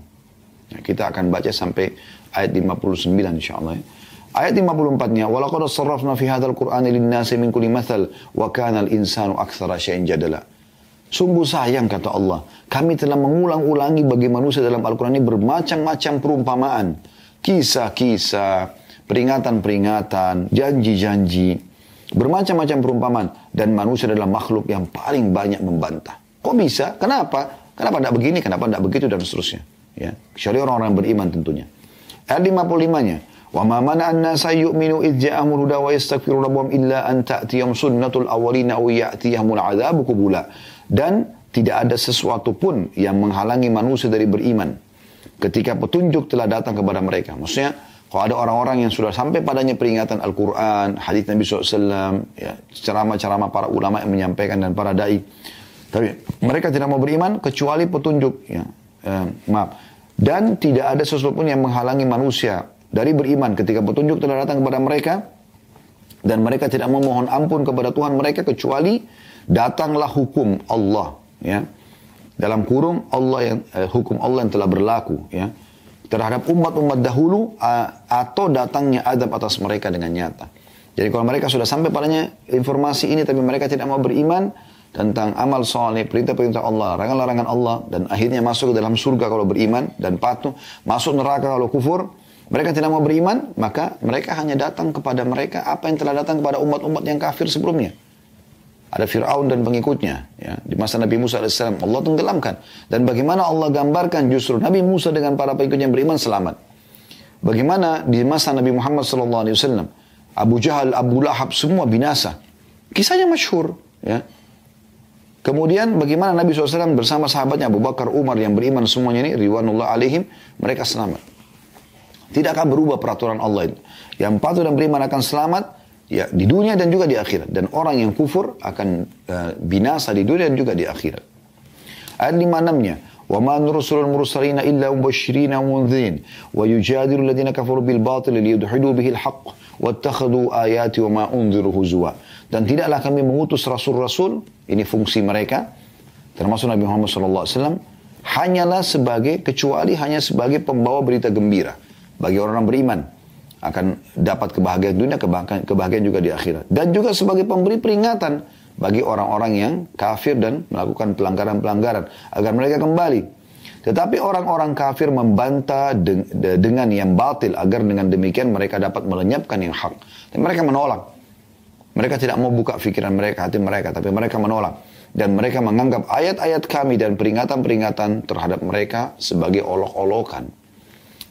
Nah, kita akan baca sampai ayat 59 insya Allah. Ayat 54-nya, "Walaqad sarrafna fi hadzal Qur'ani lin-nasi min kulli mathal wa kana al-insanu aktsara syai'in jadala." Sungguh sayang kata Allah. Kami telah mengulang-ulangi bagi manusia dalam Al-Quran ini bermacam-macam perumpamaan. Kisah-kisah, peringatan-peringatan, janji-janji. Bermacam-macam perumpamaan. Dan manusia adalah makhluk yang paling banyak membantah. Kok bisa? Kenapa? Kenapa tidak begini? Kenapa tidak begitu? Dan seterusnya. Ya. Kecuali orang-orang beriman tentunya. Ayat 55-nya. وما منع الناس يؤمنوا إذ جاءهم الهدى ويستغفروا ربهم إلا أن تأتيهم سنة الأولين أو يأتيهم العذاب قبولا dan tidak ada sesuatu pun yang menghalangi manusia dari beriman ketika petunjuk telah datang kepada mereka. Maksudnya, kalau ada orang-orang yang sudah sampai padanya peringatan Al-Quran, hadis Nabi SAW, ya, ceramah-ceramah para ulama yang menyampaikan dan para dai, tapi mereka tidak mau beriman kecuali petunjuk. Ya, eh, maaf. Dan tidak ada sesuatu pun yang menghalangi manusia dari beriman ketika petunjuk telah datang kepada mereka dan mereka tidak memohon ampun kepada Tuhan mereka kecuali datanglah hukum Allah ya. Dalam kurung Allah yang eh, hukum Allah yang telah berlaku ya. Terhadap umat-umat dahulu atau datangnya adab atas mereka dengan nyata. Jadi kalau mereka sudah sampai padanya informasi ini tapi mereka tidak mau beriman tentang amal soleh, perintah-perintah Allah, larangan-larangan Allah dan akhirnya masuk ke dalam surga kalau beriman dan patuh, masuk neraka kalau kufur, mereka tidak mau beriman, maka mereka hanya datang kepada mereka apa yang telah datang kepada umat-umat yang kafir sebelumnya. Ada Fir'aun dan pengikutnya. Ya. Di masa Nabi Musa AS, Allah tenggelamkan. Dan bagaimana Allah gambarkan justru Nabi Musa dengan para pengikutnya yang beriman selamat. Bagaimana di masa Nabi Muhammad SAW, Abu Jahal, Abu Lahab, semua binasa. Kisahnya masyhur. Ya. Kemudian bagaimana Nabi SAW bersama sahabatnya Abu Bakar, Umar yang beriman semuanya ini, riwanullah alaihim, mereka selamat. Tidak akan berubah peraturan Allah itu. Yang patuh dan beriman akan selamat, ya di dunia dan juga di akhirat. Dan orang yang kufur akan uh, binasa di dunia dan juga di akhirat. Ayat 56 wa ma nursulul mursalina illa mubasysyirin wa mundzirin wa yujadilu alladziina kafaru bil batil liyudhidu bihi al wa wattakhadhu ayati wa ma undziru huzwa. Dan tidaklah kami mengutus rasul-rasul ini fungsi mereka termasuk Nabi Muhammad sallallahu alaihi wasallam hanyalah sebagai kecuali hanya sebagai pembawa berita gembira bagi orang beriman akan dapat kebahagiaan dunia, kebahagiaan, juga di akhirat. Dan juga sebagai pemberi peringatan bagi orang-orang yang kafir dan melakukan pelanggaran-pelanggaran agar mereka kembali. Tetapi orang-orang kafir membantah de de dengan yang batil agar dengan demikian mereka dapat melenyapkan yang hak. Dan mereka menolak. Mereka tidak mau buka pikiran mereka, hati mereka, tapi mereka menolak. Dan mereka menganggap ayat-ayat kami dan peringatan-peringatan terhadap mereka sebagai olok-olokan.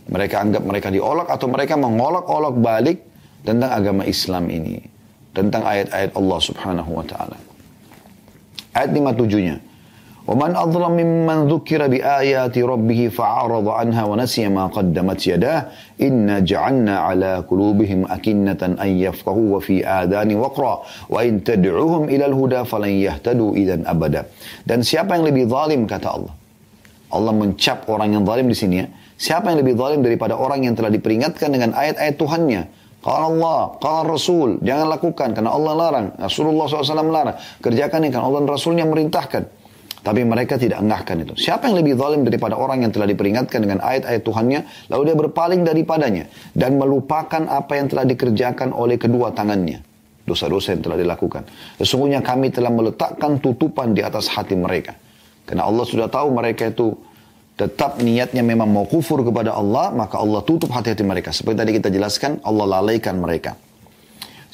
Mereka anggap mereka diolok atau mereka mengolok-olok balik tentang agama Islam ini. Tentang ayat-ayat Allah subhanahu wa ta'ala. Ayat 57-nya. وَمَنْ أَظْلَمْ مِمَّنْ ذُكِّرَ بِآيَاتِ رَبِّهِ فَعَرَضَ عَنْهَا وَنَسِيَ مَا قَدَّمَتْ يَدَاهِ إِنَّا جَعَلْنَا عَلَى قُلُوبِهِمْ أَكِنَّةً أَنْ يَفْقَهُوا وَفِي آذَانِ وَقْرًا وَإِنْ تَدْعُهُمْ إِلَى الْهُدَى فَلَنْ يَهْتَدُوا إِذًا أَبَدًا Dan siapa yang lebih zalim kata Allah. Allah mencap orang yang zalim di sini ya. Siapa yang lebih zalim daripada orang yang telah diperingatkan dengan ayat-ayat Tuhannya? Kalau Allah, kalau Rasul, jangan lakukan karena Allah larang. Rasulullah SAW larang. Kerjakan ini karena Allah dan Rasulnya merintahkan. Tapi mereka tidak engahkan itu. Siapa yang lebih zalim daripada orang yang telah diperingatkan dengan ayat-ayat Tuhannya, lalu dia berpaling daripadanya dan melupakan apa yang telah dikerjakan oleh kedua tangannya. Dosa-dosa yang telah dilakukan. Sesungguhnya kami telah meletakkan tutupan di atas hati mereka. Karena Allah sudah tahu mereka itu tetap niatnya memang mau kufur kepada Allah, maka Allah tutup hati-hati mereka. Seperti tadi kita jelaskan, Allah lalaikan mereka.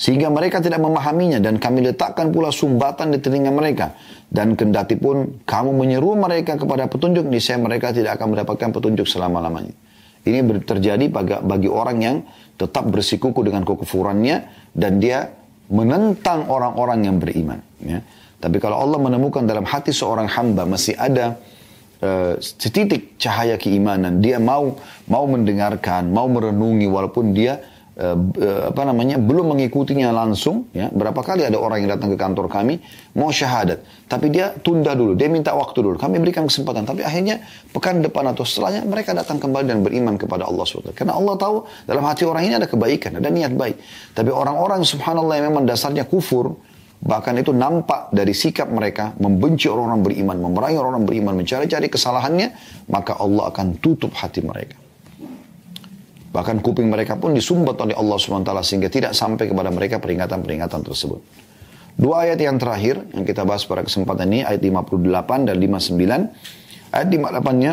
Sehingga mereka tidak memahaminya dan kami letakkan pula sumbatan di telinga mereka. Dan kendati pun kamu menyeru mereka kepada petunjuk, niscaya mereka tidak akan mendapatkan petunjuk selama-lamanya. Ini terjadi bagi orang yang tetap bersikuku dengan kekufurannya dan dia menentang orang-orang yang beriman. Ya. Tapi kalau Allah menemukan dalam hati seorang hamba masih ada uh, setitik cahaya keimanan. Dia mau mau mendengarkan, mau merenungi walaupun dia uh, apa namanya belum mengikutinya langsung. Ya, berapa kali ada orang yang datang ke kantor kami mau syahadat, tapi dia tunda dulu, dia minta waktu dulu. Kami berikan kesempatan, tapi akhirnya pekan depan atau setelahnya mereka datang kembali dan beriman kepada Allah SWT. Karena Allah tahu dalam hati orang ini ada kebaikan, ada niat baik. Tapi orang-orang subhanallah yang memang dasarnya kufur, Bahkan itu nampak dari sikap mereka membenci orang-orang beriman, memerangi orang-orang beriman, mencari-cari kesalahannya, maka Allah akan tutup hati mereka. Bahkan kuping mereka pun disumbat oleh Allah SWT sehingga tidak sampai kepada mereka peringatan-peringatan tersebut. Dua ayat yang terakhir yang kita bahas pada kesempatan ini, ayat 58 dan 59. Ayat 58-nya,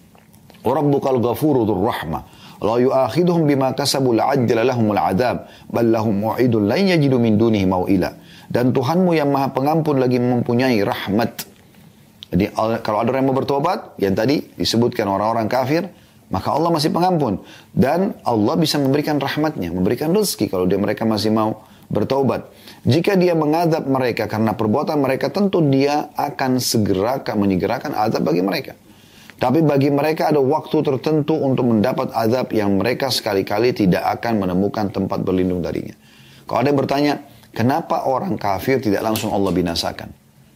Rabbukal ghafuru dhur rahmah. La yu'akhiduhum bima kasabu la'ajjala lahumul adab. Bal lahum mu'idun lan yajidu min dunihi maw'ila. Dan Tuhanmu yang maha pengampun lagi mempunyai rahmat. Jadi kalau ada orang yang mau bertobat, yang tadi disebutkan orang-orang kafir, maka Allah masih pengampun. Dan Allah bisa memberikan rahmatnya, memberikan rezeki kalau dia mereka masih mau bertobat. Jika dia mengadab mereka karena perbuatan mereka, tentu dia akan segera menyegerakan azab bagi mereka. Tapi bagi mereka ada waktu tertentu untuk mendapat azab yang mereka sekali-kali tidak akan menemukan tempat berlindung darinya. Kalau ada yang bertanya, Kenapa orang kafir tidak langsung Allah binasakan?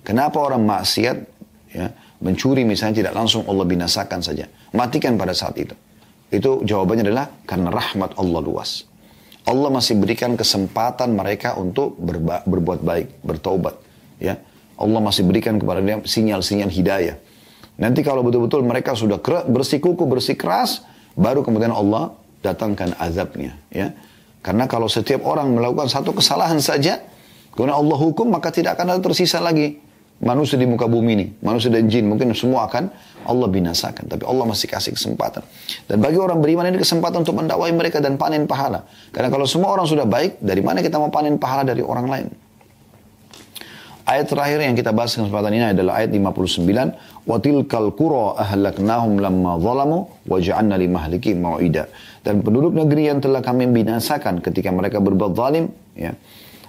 Kenapa orang maksiat ya, mencuri misalnya tidak langsung Allah binasakan saja? Matikan pada saat itu. Itu jawabannya adalah karena rahmat Allah luas. Allah masih berikan kesempatan mereka untuk berba, berbuat baik, bertobat. Ya, Allah masih berikan kepada dia sinyal-sinyal hidayah. Nanti kalau betul-betul mereka sudah bersikuku, bersikeras, baru kemudian Allah datangkan azabnya. Ya, Karena kalau setiap orang melakukan satu kesalahan saja, karena Allah hukum maka tidak akan ada tersisa lagi manusia di muka bumi ini, manusia dan jin mungkin semua akan Allah binasakan. Tapi Allah masih kasih kesempatan. Dan bagi orang beriman ini kesempatan untuk mendakwai mereka dan panen pahala. Karena kalau semua orang sudah baik, dari mana kita mau panen pahala dari orang lain? Ayat terakhir yang kita bahas kesempatan ini adalah ayat 59. وَتِلْكَ الْقُرَىٰ أَهْلَكْنَاهُمْ لَمَّا zalamu وَجَعَنَّ لِمَهْلِكِ limahlikim. Dan penduduk negeri yang telah kami binasakan ketika mereka berbuat zalim, ya,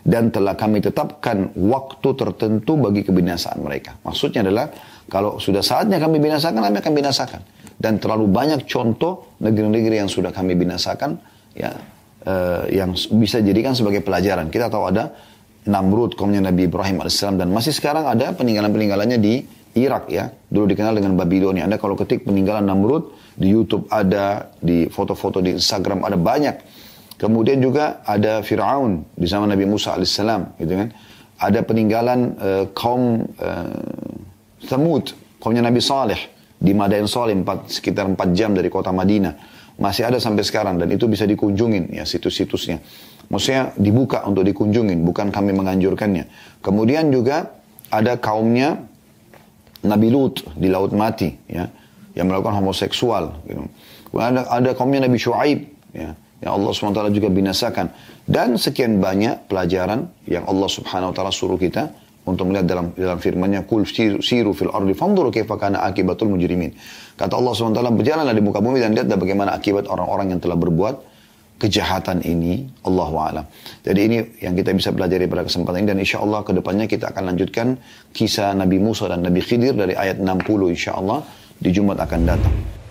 dan telah kami tetapkan waktu tertentu bagi kebinasaan mereka. Maksudnya adalah kalau sudah saatnya kami binasakan, kami akan binasakan. Dan terlalu banyak contoh negeri-negeri yang sudah kami binasakan, ya, uh, yang bisa dijadikan sebagai pelajaran. Kita tahu ada Namrud kaumnya Nabi Ibrahim AS dan masih sekarang ada peninggalan-peninggalannya di Irak ya. Dulu dikenal dengan Babilonia. Anda kalau ketik peninggalan Namrud di YouTube ada, di foto-foto di Instagram ada banyak. Kemudian juga ada Fir'aun di zaman Nabi Musa AS gitu kan. Ada peninggalan uh, kaum uh, Thamud, kaumnya Nabi Saleh di Madain Saleh sekitar 4 jam dari kota Madinah. Masih ada sampai sekarang dan itu bisa dikunjungin ya situs-situsnya. Maksudnya dibuka untuk dikunjungin, bukan kami menganjurkannya. Kemudian juga ada kaumnya Nabi Lut di Laut Mati, ya, yang melakukan homoseksual. Gitu. Ada, ada kaumnya Nabi Shu'aib, ya, yang Allah SWT juga binasakan. Dan sekian banyak pelajaran yang Allah Subhanahu Wa Taala suruh kita untuk melihat dalam dalam firman-Nya kul siru fil ardi fanzuru kaifa kana akibatul mujrimin. Kata Allah SWT, berjalanlah di muka bumi dan lihat bagaimana akibat orang-orang yang telah berbuat kejahatan ini Allah alam. Jadi ini yang kita bisa pelajari pada kesempatan ini dan insya Allah ke depannya kita akan lanjutkan kisah Nabi Musa dan Nabi Khidir dari ayat 60 insya Allah di Jumat akan datang.